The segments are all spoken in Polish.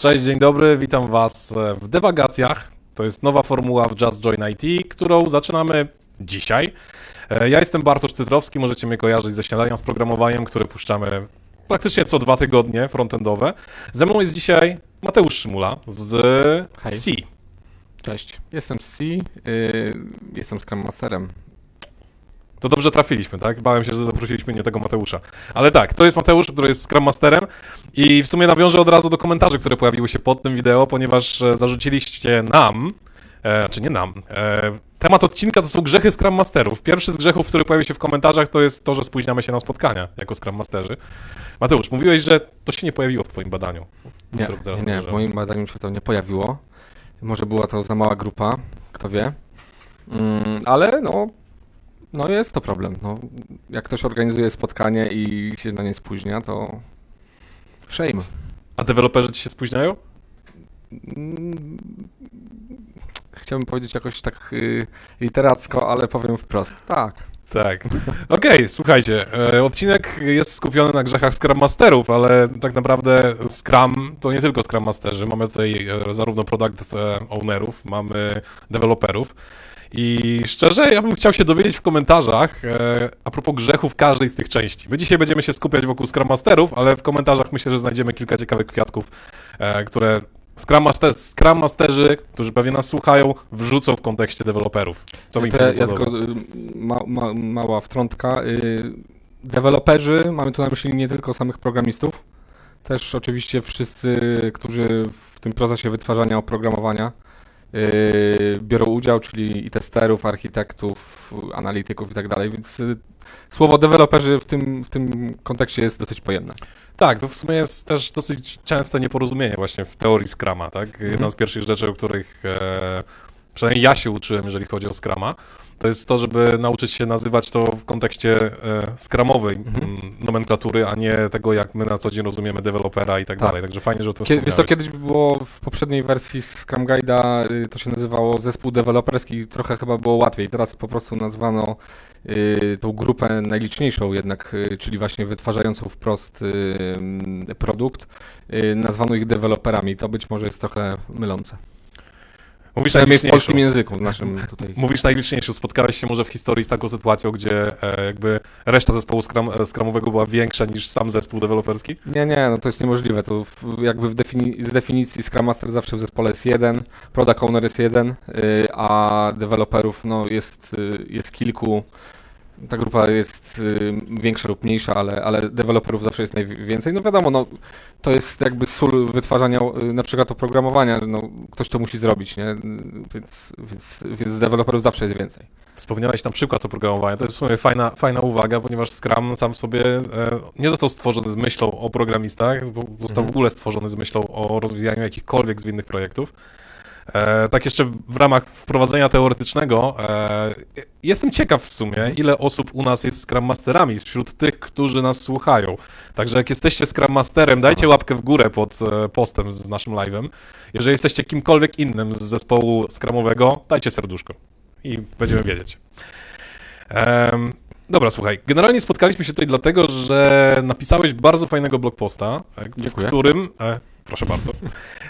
Cześć, dzień dobry, witam Was w dewagacjach. To jest nowa formuła w Just Join IT, którą zaczynamy dzisiaj. E, Ja jestem Bartosz Cytrowski, możecie mnie kojarzyć ze śniadania z programowaniem, które puszczamy praktycznie co dwa tygodnie, frontendowe. Ze mną jest dzisiaj Mateusz Szymula z Hej. C. Cześć, jestem C, yy, jestem Scrum Masterem. To dobrze trafiliśmy, tak? Bałem się, że zaprosiliśmy nie tego Mateusza. Ale tak, to jest Mateusz, który jest Scrum Masterem i w sumie nawiążę od razu do komentarzy, które pojawiły się pod tym wideo, ponieważ e, zarzuciliście nam, e, czy nie nam, e, temat odcinka to są grzechy Scrum Masterów. Pierwszy z grzechów, który pojawił się w komentarzach, to jest to, że spóźniamy się na spotkania jako Scrum Masterzy. Mateusz, mówiłeś, że to się nie pojawiło w twoim badaniu. Nie, nie, nie, w moim badaniu się to nie pojawiło. Może była to za mała grupa, kto wie. Mm, ale no, no jest to problem. No, jak ktoś organizuje spotkanie i się na nie spóźnia, to shame. A deweloperzy ci się spóźniają? Mm, Chciałbym powiedzieć jakoś tak y, literacko, ale powiem wprost. Tak. Tak. Okej, słuchajcie, e, odcinek jest skupiony na grzechach Scrum Masterów, ale tak naprawdę Scrum to nie tylko Scrum Masterzy. Mamy tutaj e, zarówno product e, ownerów, mamy deweloperów. I szczerze, ja bym chciał się dowiedzieć w komentarzach e, a propos grzechów każdej z tych części. My dzisiaj będziemy się skupiać wokół Scrum Masterów, ale w komentarzach myślę, że znajdziemy kilka ciekawych kwiatków, e, które Scrum, Master, Scrum Masterzy, którzy pewnie nas słuchają, wrzucą w kontekście deweloperów. Co mi ja, ja tylko y, ma, ma, mała wtrątka. Y, deweloperzy, mamy tu na myśli nie tylko samych programistów, też oczywiście wszyscy, którzy w tym procesie wytwarzania oprogramowania biorą udział, czyli i testerów, architektów, analityków i tak dalej, więc y, słowo deweloperzy w tym, w tym kontekście jest dosyć pojemne. Tak, to w sumie jest też dosyć częste nieporozumienie właśnie w teorii Scrama, tak? Jedna Mhm. z pierwszych rzeczy, o których e, przynajmniej ja się uczyłem, jeżeli chodzi o Scrama, to jest to, żeby nauczyć się nazywać to w kontekście e, skramowej Mhm. mm, nomenklatury, a nie tego, jak my na co dzień rozumiemy dewelopera i tak, Tak. dalej. Także fajnie, że o tym Kiedy, wiesz wspomniałeś. kiedyś było w poprzedniej wersji Scrum Guide'a, y, to się nazywało zespół deweloperski, trochę chyba było łatwiej. Teraz po prostu nazwano y, tą grupę najliczniejszą jednak, y, czyli właśnie wytwarzającą wprost y, produkt, nazwano ich deweloperami. To być może jest trochę mylące. Mówisz Przynajmniej w polskim języku, w naszym tutaj. Mówisz najliczniejszą. Spotkałeś się może w historii z taką sytuacją, gdzie e, jakby reszta zespołu skram, e, skramowego była większa niż sam zespół deweloperski? Nie, nie, no to jest niemożliwe. To w, jakby w defini- z definicji Scrum Master zawsze w zespole jest jeden, Product Owner jest jeden, y, a deweloperów no, jest, y, jest kilku. Ta grupa jest y, większa lub mniejsza, ale, ale deweloperów zawsze jest najwięcej. No wiadomo, no, to jest jakby sól wytwarzania y, na przykład oprogramowania, że no, ktoś to musi zrobić, nie? Więc, więc, więc deweloperów zawsze jest więcej. Wspomniałeś tam przykład oprogramowania. To jest w sumie fajna, fajna uwaga, ponieważ Scrum sam sobie e, nie został stworzony z myślą o programistach, został Mhm. w ogóle stworzony z myślą o rozwijaniu jakichkolwiek zwinnych projektów. E, tak jeszcze w ramach wprowadzenia teoretycznego, e, jestem ciekaw w sumie, ile osób u nas jest Scrum Masterami wśród tych, którzy nas słuchają. Także jak jesteście Scrum Masterem, dajcie łapkę w górę pod e, postem z naszym live'em. Jeżeli jesteście kimkolwiek innym z zespołu Scrumowego, dajcie serduszko i będziemy wiedzieć. Dobra, słuchaj, generalnie spotkaliśmy się tutaj dlatego, że napisałeś bardzo fajnego blogposta, e, w Dziękuję. którym, e, proszę bardzo,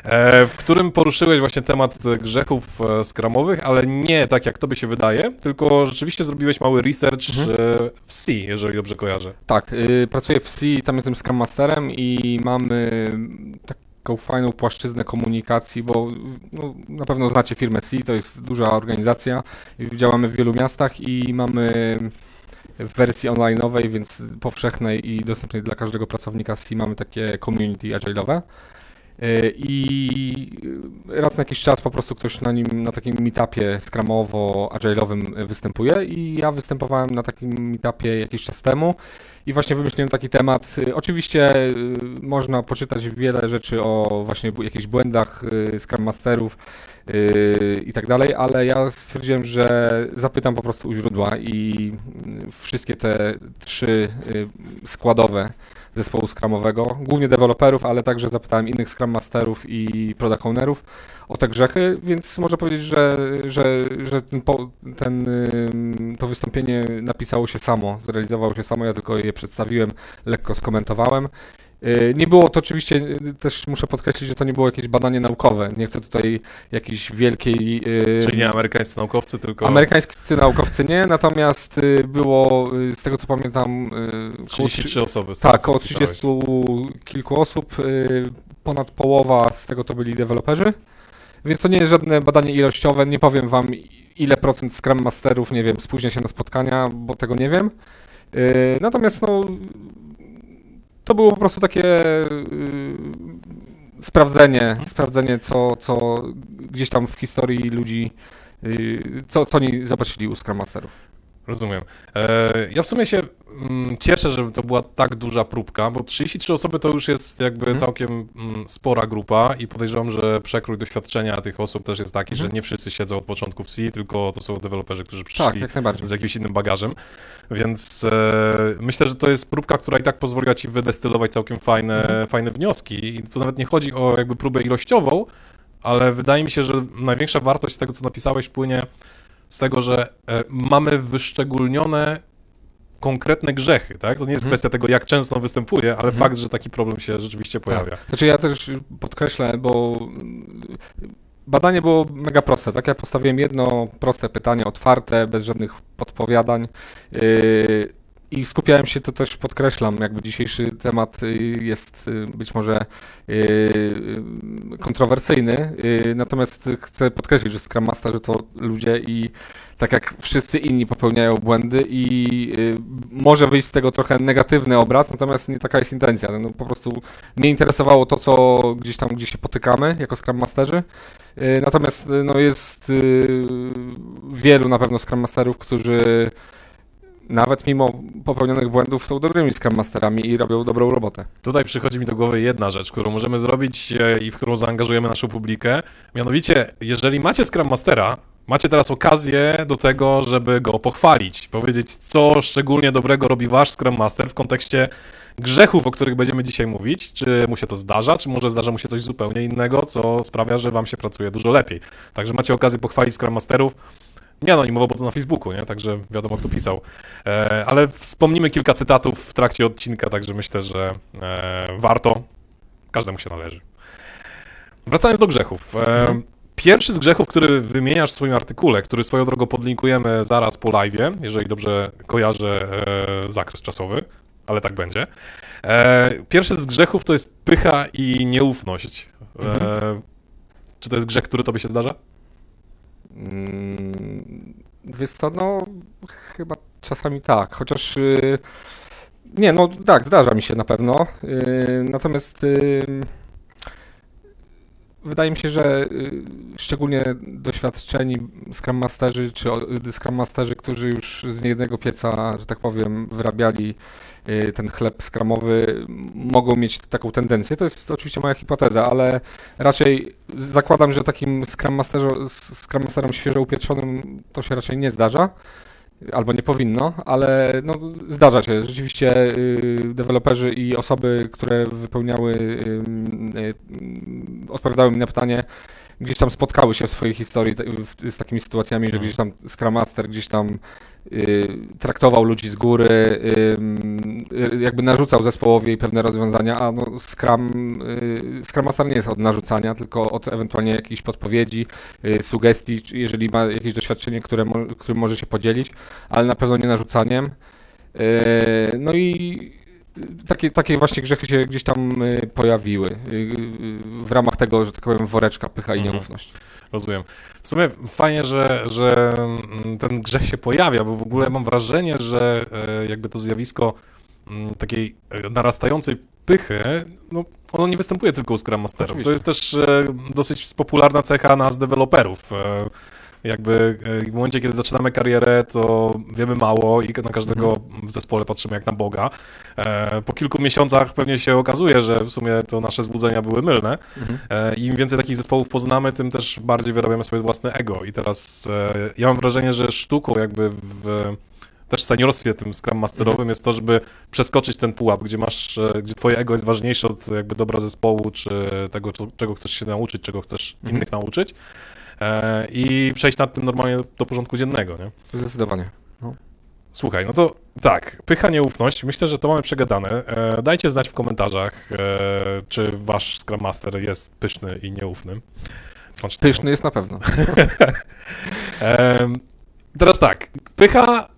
e, w którym poruszyłeś właśnie temat grzechów e, skramowych, ale nie tak jak tobie się wydaje, tylko rzeczywiście zrobiłeś mały research Mhm. e, w C, jeżeli dobrze kojarzę. Tak, y, pracuję w C, tam jestem Scrum Masterem i mamy taką fajną płaszczyznę komunikacji, bo no, na pewno znacie firmę C, to jest duża organizacja, działamy w wielu miastach i mamy w wersji online'owej, więc powszechnej i dostępnej dla każdego pracownika C mamy takie community agile'owe. Y, I raz na jakiś czas po prostu ktoś na nim, na takim meetupie skramowo-agile'owym występuje i ja występowałem na takim meetupie jakiś czas temu i właśnie wymyśliłem taki temat. Oczywiście można poczytać wiele rzeczy o właśnie jakichś błędach Scrum Masterów i tak dalej, ale ja stwierdziłem, że zapytam po prostu u źródła i y, wszystkie te trzy składowe zespołu Scrumowego, głównie deweloperów, ale także zapytałem innych Scrum Masterów i Product Ownerów o te grzechy, więc można powiedzieć, że, że, że ten, ten, to wystąpienie napisało się samo, zrealizowało się samo, ja tylko je przedstawiłem, lekko skomentowałem Nie było to oczywiście, y, też muszę podkreślić, że to nie było jakieś badanie naukowe. Nie chcę tutaj jakiejś wielkiej. y, Czyli nie amerykańscy naukowcy, tylko Amerykańscy naukowcy nie, natomiast y, było, y, z tego co pamiętam, y, koło 33 osoby. Tak, około pisałeś. 30 kilku osób, y, ponad połowa z tego to byli deweloperzy, więc to nie jest żadne badanie ilościowe, nie powiem wam ile procent Scrum Masterów, nie wiem, spóźnia się na spotkania, bo tego nie wiem. Y, Natomiast no, to było po prostu takie y, sprawdzenie, sprawdzenie co, co gdzieś tam w historii ludzi, y, co, co oni zobaczyli u Scrum Masterów. Rozumiem. E, ja w sumie się mm, cieszę, że to była tak duża próbka, bo 33 osoby to już jest jakby Mhm. całkiem mm, spora grupa i podejrzewam, że przekrój doświadczenia tych osób też jest taki, Mhm. że nie wszyscy siedzą od początku w C, tylko to są deweloperzy, którzy Tak, przyszli najbardziej. z jakimś innym bagażem, więc e, myślę, że to jest próbka, która i tak pozwoliła ci wydestylować całkiem fajne, Mhm. fajne wnioski i tu nawet nie chodzi o jakby próbę ilościową, ale wydaje mi się, że największa wartość z tego, co napisałeś, płynie z tego, że e, mamy wyszczególnione konkretne grzechy, tak? To nie jest Mhm. kwestia tego, jak często on występuje, ale Mhm. fakt, że taki problem się rzeczywiście pojawia. Znaczy ja też podkreślę, bo badanie było mega proste, tak? Ja postawiłem jedno proste pytanie, otwarte, bez żadnych podpowiadań yy, i skupiałem się, to też podkreślam, jakby dzisiejszy temat y, jest y, być może y, kontrowersyjny, natomiast chcę podkreślić, że Scrum Masterzy to ludzie i tak jak wszyscy inni popełniają błędy i może wyjść z tego trochę negatywny obraz, natomiast nie taka jest intencja. No, po prostu mnie interesowało to, co gdzieś tam, gdzie się potykamy jako Scrum Masterzy. Natomiast no, jest wielu na pewno Scrum Masterów, którzy nawet mimo popełnionych błędów są dobrymi Scrum Masterami i robią dobrą robotę. Tutaj przychodzi mi do głowy jedna rzecz, którą możemy zrobić e, i w którą zaangażujemy naszą publikę. Mianowicie, jeżeli macie Scrum Mastera, macie teraz okazję do tego, żeby go pochwalić, powiedzieć, co szczególnie dobrego robi wasz Scrum Master w kontekście grzechów, o których będziemy dzisiaj mówić. Czy mu się to zdarza, czy może zdarza mu się coś zupełnie innego, co sprawia, że wam się pracuje dużo lepiej. Także macie okazję pochwalić Scrum Masterów. Nie anonimowo, bo to na Facebooku, nie? Także wiadomo, kto pisał. E, ale wspomnimy kilka cytatów w trakcie odcinka, także myślę, że e, warto. Każdemu się należy. Wracając do grzechów. E, Mhm. Pierwszy z grzechów, który wymieniasz w swoim artykule, który swoją drogą podlinkujemy zaraz po live'ie, jeżeli dobrze kojarzę e, zakres czasowy, ale tak będzie. E, pierwszy z grzechów to jest pycha i nieufność. E, Mhm. Czy to jest grzech, który tobie się zdarza? Wiesz co, no chyba czasami tak, chociaż y, nie, no tak, zdarza mi się na pewno. y, Natomiast y, wydaje mi się, że y, szczególnie doświadczeni Scrum Masterzy, czy y, Scrum Masterzy, którzy już z niejednego pieca, że tak powiem, wyrabiali y, ten chleb skramowy, mogą mieć taką tendencję. To jest oczywiście moja hipoteza, ale raczej zakładam, że takim Scrum, Masterom świeżo upieprzonym to się raczej nie zdarza. Albo nie powinno, ale no, zdarza się. Rzeczywiście y, deweloperzy i osoby, które wypełniały, y, y, odpowiadały mi na pytanie, gdzieś tam spotkały się w swojej historii z takimi sytuacjami, że Mhm. gdzieś tam Scrum Master gdzieś tam traktował ludzi z góry, y, y, jakby narzucał zespołowi pewne rozwiązania, a no Scrum, y, Scrum Master nie jest od narzucania, tylko od ewentualnie jakichś podpowiedzi, y, sugestii, jeżeli ma jakieś doświadczenie, które którym może się podzielić, ale na pewno nie narzucaniem. Y, No i takie, takie właśnie grzechy się gdzieś tam y, pojawiły y, y, w ramach tego, że tak powiem, woreczka pycha i Mhm. Rozumiem. W sumie fajnie, że, że mm, ten grzech się pojawia, bo w ogóle mam wrażenie, że e, jakby to zjawisko mm, takiej e, narastającej pychy, no ono nie występuje tylko u Scrum Masterów. To jest też e, dosyć popularna cecha nas deweloperów. Jakby e, w momencie, kiedy zaczynamy karierę, to wiemy mało i na każdego w zespole patrzymy jak na Boga. E, Po kilku miesiącach pewnie się okazuje, że w sumie to nasze złudzenia były mylne. Mhm. E, im więcej takich zespołów poznamy, tym też bardziej wyrabiamy swoje własne ego. I teraz ja mam wrażenie, że sztuką jakby w też seniorstwie tym Scrum Masterowym jest to, żeby przeskoczyć ten pułap, gdzie masz, gdzie twoje ego jest ważniejsze od jakby dobra zespołu, czy tego, czego chcesz się nauczyć, czego chcesz Mhm. innych nauczyć. E, I przejść nad tym normalnie do porządku dziennego, nie? Zdecydowanie. Słuchaj, no to tak, pycha, nieufność, myślę, że to mamy przegadane. E, dajcie znać w komentarzach, e, czy wasz Scrum Master jest pyszny i nieufny. Smacznego. Pyszny jest na pewno. e, teraz tak, pycha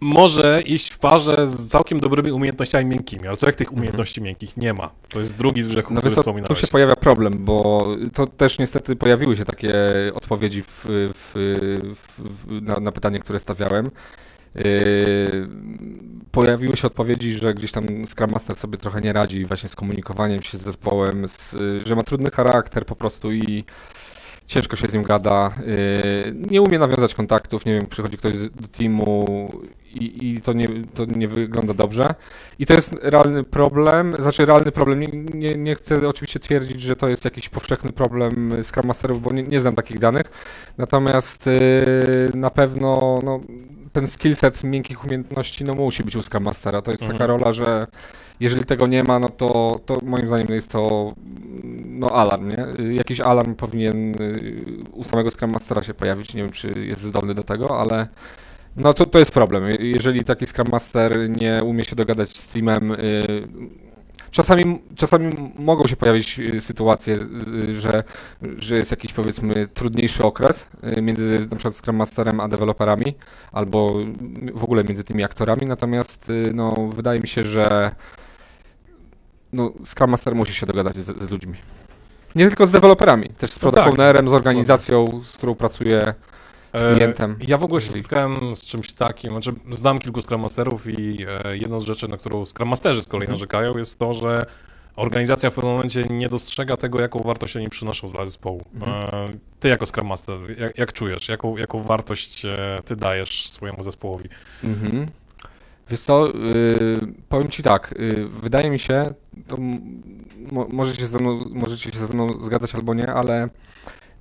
może iść w parze z całkiem dobrymi umiejętnościami miękkimi, ale co jak tych mhm. umiejętności miękkich nie ma? To jest drugi z grzechów, no który wspominałeś. Tu się pojawia problem, bo to też niestety pojawiły się takie odpowiedzi w, w, w, na, na pytanie, które stawiałem. Yy, pojawiły się odpowiedzi, że gdzieś tam Scrum Master sobie trochę nie radzi właśnie z komunikowaniem się z zespołem, z, że ma trudny charakter po prostu i ciężko się z nim gada, yy, nie umie nawiązać kontaktów, nie wiem, przychodzi ktoś do teamu i, i to, nie, to nie wygląda dobrze. I to jest realny problem, znaczy realny problem, nie, nie, nie chcę oczywiście twierdzić, że to jest jakiś powszechny problem Scrum Masterów, bo nie, nie znam takich danych, natomiast yy, na pewno no, ten skillset miękkich umiejętności no, musi być u Scrum Mastera, to jest mhm. taka rola, że jeżeli tego nie ma, no to, to moim zdaniem jest to no alarm, nie? Jakiś alarm powinien y, u samego Scrum Mastera się pojawić, nie wiem czy jest zdolny do tego, ale no to, to jest problem. Jeżeli taki Scrum Master nie umie się dogadać z teamem, y, czasami, czasami mogą się pojawić y, sytuacje, że, że jest jakiś powiedzmy trudniejszy okres między na przykład Scrum Masterem a deweloperami, albo w ogóle między tymi aktorami, natomiast no, wydaje mi się, że no, Scrum Master musi się dogadać z, z ludźmi. Nie tylko z deweloperami, też z no product tak, ownerem, z organizacją, z którą pracuję, z e, klientem. Ja w ogóle się spotkałem z czymś takim, znaczy znam kilku Scrum Masterów i e, jedną z rzeczy, na którą Scrum Masterzy z kolei mhm. narzekają, jest to, że organizacja w pewnym momencie nie dostrzega tego, jaką wartość oni przynoszą dla zespołu. Mhm. E, ty jako Scrum Master, jak, jak, czujesz, jaką, jaką wartość ty dajesz swojemu zespołowi? Mhm. Wiesz co, yy, powiem Ci tak, yy, wydaje mi się, to może się ze mną, możecie się ze mną zgadzać albo nie, ale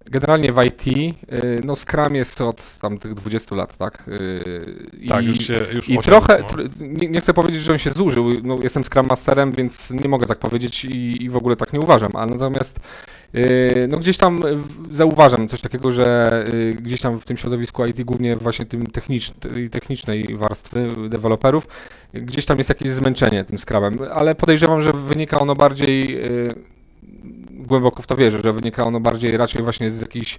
generalnie w IT, yy, no Scrum jest od tam tych 20 lat, tak? Yy, tak, i, już się już I trochę, no. nie, nie, chcę powiedzieć, że on się zużył, no, jestem Scrum Masterem, więc nie mogę tak powiedzieć i, i w ogóle tak nie uważam, a natomiast no gdzieś tam zauważam coś takiego, że yy, gdzieś tam w tym środowisku IT, głównie właśnie tym technicz- technicznej warstwy deweloperów, gdzieś tam jest jakieś zmęczenie tym skrawem, ale podejrzewam, że wynika ono bardziej głęboko w to wierzę, że wynika ono bardziej raczej właśnie z jakichś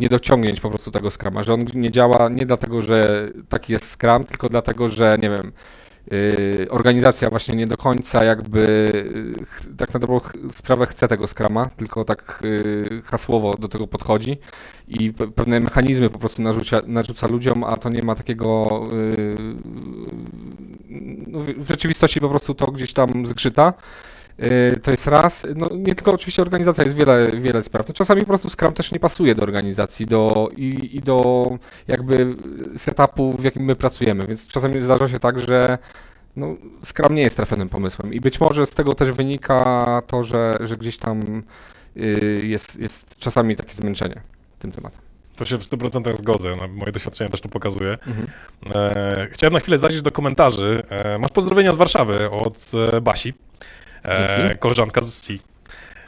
niedociągnięć po prostu tego skrama, że on nie działa nie dlatego, że taki jest skram, tylko dlatego, że nie wiem, Y, organizacja właśnie nie do końca jakby y, tak na dobrą sprawę chce tego skrama, tylko tak y, hasłowo do tego podchodzi i pewne mechanizmy po prostu narzucia, narzuca ludziom, a to nie ma takiego no w rzeczywistości po prostu to gdzieś tam zgrzyta. To jest raz. No, nie tylko oczywiście organizacja, jest wiele, wiele spraw. No, czasami po prostu Scrum też nie pasuje do organizacji do, i, i do jakby setupu, w jakim my pracujemy, więc czasami zdarza się tak, że no, Scrum nie jest trafionym pomysłem i być może z tego też wynika to, że, że gdzieś tam y, jest, jest czasami takie zmęczenie tym tematem. To się w 100% zgodzę, no, moje doświadczenie też to pokazuje. Mhm. E, chciałem na chwilę zajrzeć do komentarzy. E, masz pozdrowienia z Warszawy od e, Basi, e, koleżanka z C.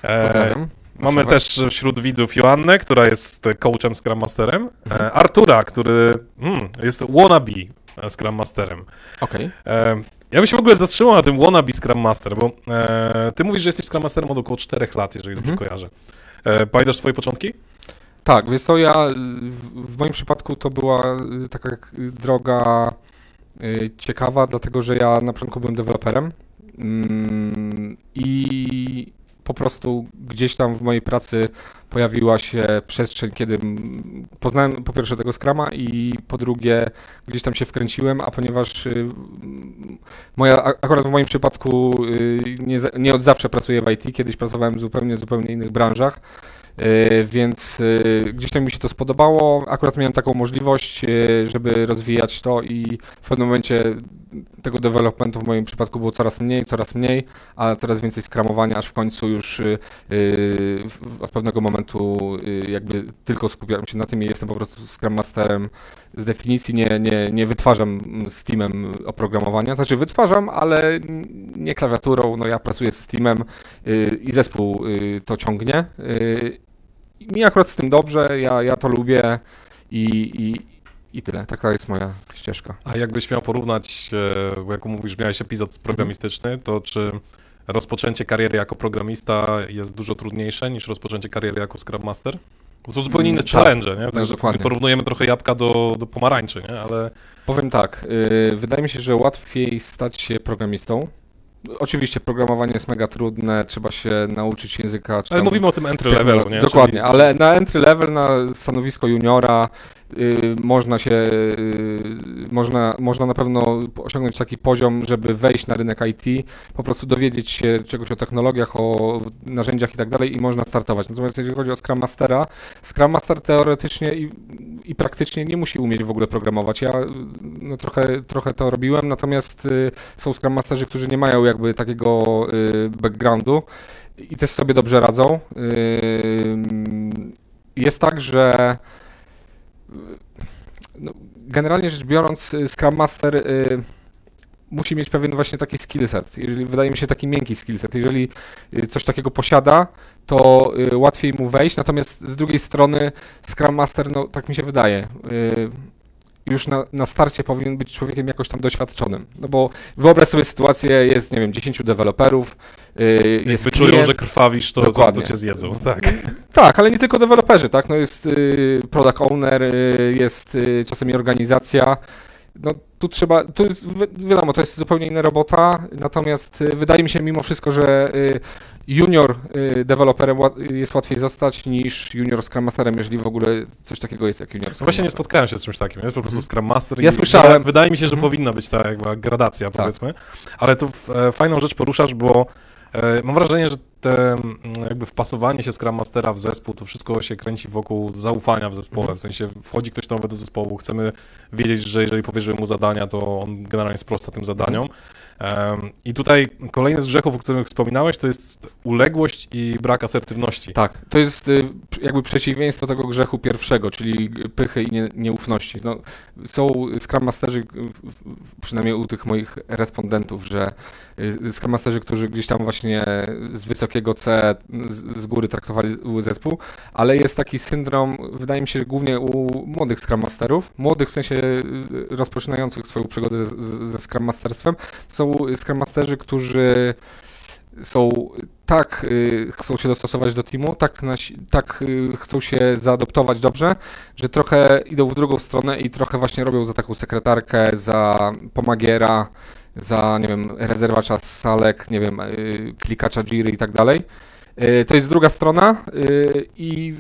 E, Mamy też wśród widzów Joannę, która jest coachem Scrum Masterem, mhm. Artura, który hmm, jest wannabe Scrum Masterem. Okej. Okay. Ja bym się w ogóle zatrzymał na tym wannabe Scrum Master, bo e, ty mówisz, że jesteś Scrum Masterem od około 4 lat, jeżeli dobrze mhm. kojarzę. E, pamiętasz swoje początki? Tak, więc to ja, w, moim przypadku to była taka droga ciekawa, dlatego że ja na początku byłem deweloperem mm, i po prostu gdzieś tam w mojej pracy pojawiła się przestrzeń, kiedy poznałem po pierwsze tego Scrama i po drugie gdzieś tam się wkręciłem, a ponieważ y, moja, akurat w moim przypadku y, nie, nie od zawsze pracuję w IT, kiedyś pracowałem w zupełnie, zupełnie innych branżach, więc e, gdzieś tam mi się to spodobało. Akurat miałem taką możliwość, e, żeby rozwijać to i w pewnym momencie tego developmentu w moim przypadku było coraz mniej, coraz mniej, a coraz więcej skramowania, aż w końcu już od pewnego momentu jakby tylko skupiałem się na tym i jestem po prostu Scrum Masterem z definicji, nie, nie, nie wytwarzam z teamem oprogramowania, znaczy wytwarzam, ale nie klawiaturą, no ja pracuję z teamem i zespół to ciągnie mi akurat z tym dobrze, ja, ja to lubię i, i, i tyle. Taka jest moja ścieżka. A jakbyś miał porównać, e, bo jak mówisz, miałeś epizod programistyczny, to czy rozpoczęcie kariery jako programista jest dużo trudniejsze niż rozpoczęcie kariery jako Scrum Master? To są zupełnie inne Mm, tak, challenge, nie? tak, Także dokładnie. porównujemy trochę jabłka do, do pomarańczy, nie? Ale Powiem tak, yy, wydaje mi się, że łatwiej stać się programistą. Oczywiście programowanie jest mega trudne, trzeba się nauczyć języka. Ale mówimy o tym entry levelu, nie? Dokładnie, Czyli- ale na entry level, na stanowisko juniora można się, y, można, można na pewno osiągnąć taki poziom, żeby wejść na rynek IT, po prostu dowiedzieć się czegoś o technologiach, o narzędziach i tak dalej i można startować. Natomiast jeżeli chodzi o Scrum Mastera, Scrum Master teoretycznie i, i praktycznie nie musi umieć w ogóle programować. Ja y, no, trochę, trochę to robiłem, natomiast y, są Scrum Masterzy, którzy nie mają jakby takiego y, backgroundu i też sobie dobrze radzą. Jest tak, że y, no, generalnie rzecz biorąc, y, Scrum Master y, musi mieć pewien właśnie taki skillset. Jeżeli wydaje mi się taki miękki skillset. Jeżeli y, coś takiego posiada, to łatwiej mu wejść. Natomiast z drugiej strony Scrum Master, no tak mi się wydaje, już na, na starcie powinien być człowiekiem jakoś tam doświadczonym. No bo wyobraź sobie sytuację, jest, nie wiem, 10 deweloperów, y, Jak jest klient, że krwawisz, to, to, to Dokładnie. cię zjedzą, tak. tak, ale nie tylko deweloperzy, tak? No jest y, product owner, y, jest czasami organizacja. No tu trzeba, tu jest, wi- wiadomo, to jest zupełnie inna robota, natomiast wydaje mi się mimo wszystko, że junior deweloperem jest łatwiej zostać niż junior Scrum Masterem, jeżeli w ogóle coś takiego jest jak junior No Scrum Właśnie nie spotkałem się z czymś takim, jest po prostu Scrum Master Ja i słyszałem. wyda- wydaje mi się, że Mhm. powinna być ta jakby gradacja, Tak. powiedzmy, ale tu e, fajną rzecz poruszasz, bo mam wrażenie, że te jakby wpasowanie się Scrum Mastera w zespół, to wszystko się kręci wokół zaufania w zespole, Mhm. w sensie wchodzi ktoś nowy do zespołu, chcemy wiedzieć, że jeżeli powierzymy mu zadania, to on generalnie sprosta tym zadaniom. I tutaj kolejny z grzechów, o których wspominałeś, to jest uległość i brak asertywności. Tak, to jest y, jakby przeciwieństwo tego grzechu pierwszego, czyli pychy i nie, nieufności. No, są Scrum Masterzy, przynajmniej u tych moich respondentów, że y, Scrum Masterzy, którzy gdzieś tam właśnie z wysokiego C z, góry traktowali zespół, ale jest taki syndrom, wydaje mi się, głównie u młodych Scrum Masterów, młodych w sensie y, rozpoczynających swoją przygodę z, z, ze Scrum Masterstwem, są Scrum Masterzy, którzy są tak y, chcą się dostosować do teamu, tak, tak y, chcą się zaadoptować dobrze, że trochę idą w drugą stronę i trochę właśnie robią za taką sekretarkę, za pomagiera, za, nie wiem, rezerwacza salek, nie wiem, y, klikacza Jiry i tak dalej. To jest druga strona i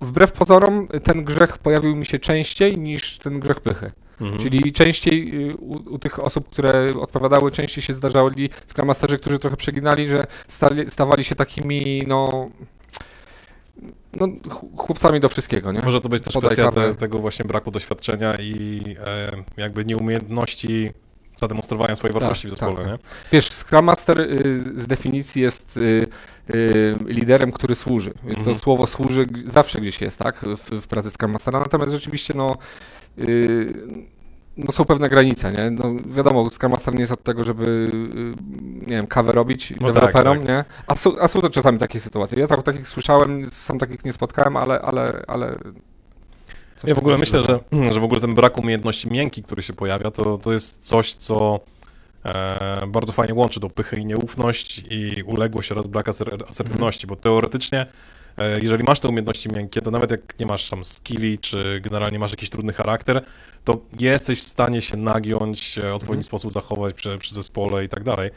wbrew pozorom ten grzech pojawił mi się częściej niż ten grzech pychy. Mhm. Czyli częściej y, u, u tych osób, które odpowiadały, częściej się zdarzali Scrum Masterzy, którzy trochę przeginali, że stali, stawali się takimi, no, no ch- chłopcami do wszystkiego, nie? Może to być też Podaj kwestia te, tego właśnie braku doświadczenia i e, jakby nieumiejętności zademonstrowania swojej wartości w tak, zespole, tak. nie? Wiesz, Scrum Master y, z definicji jest y, y, liderem, który służy, więc Mhm. to słowo służy zawsze gdzieś jest, tak, w, w pracy Scrum Mastera, natomiast rzeczywiście, no, no są pewne granice, nie? No wiadomo, Scrum Master nie jest od tego, żeby, y, nie wiem, kawę robić No tak, deweloperom, tak. nie? A są, a są to czasami takie sytuacje. Ja tak, takich słyszałem, sam takich nie spotkałem, ale, ale, ale... Ja w ogóle myślę, że, że w ogóle ten brak umiejętności miękkich, który się pojawia, to, to jest coś, co e, bardzo fajnie łączy tą pychę i nieufność i uległość oraz brak aser- asertywności, bo teoretycznie jeżeli masz te umiejętności miękkie, to nawet jak nie masz tam skilli, czy generalnie masz jakiś trudny charakter, to jesteś w stanie się nagiąć, e, odpowiedni Mhm. sposób zachować przy, przy zespole i tak dalej.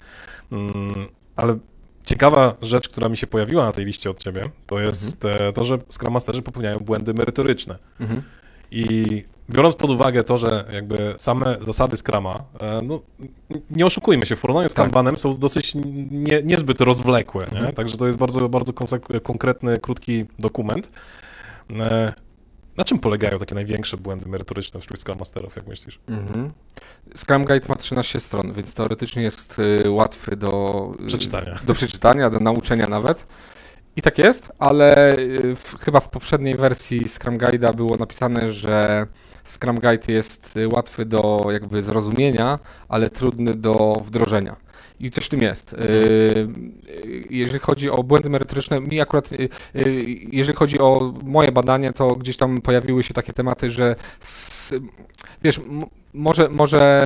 Mm, ale ciekawa rzecz, która mi się pojawiła na tej liście od ciebie, to jest e, to, że Scrum Masterzy popełniają błędy merytoryczne. Mhm. I biorąc pod uwagę to, że jakby same zasady Scrama, e, no nie oszukujmy się, w porównaniu z Tak. Kanbanem są dosyć nie, niezbyt rozwlekłe, nie? Mhm. także to jest bardzo, bardzo konkretny, krótki dokument. E, Na czym polegają takie największe błędy merytoryczne wśród Scrum Masterów, jak myślisz? Mhm. Scrum Guide ma 13 stron, więc teoretycznie jest y, łatwy do y, Przeczytania. do przeczytania, do nauczenia nawet. I tak jest, ale y, w, chyba w poprzedniej wersji Scrum Guide'a było napisane, że Scrum Guide jest y, łatwy do jakby zrozumienia, ale trudny do wdrożenia. I coś w tym jest. Y, y, Jeżeli chodzi o błędy merytoryczne, mi akurat, y, jeżeli chodzi o moje badanie, to gdzieś tam pojawiły się takie tematy, że s, wiesz, może, może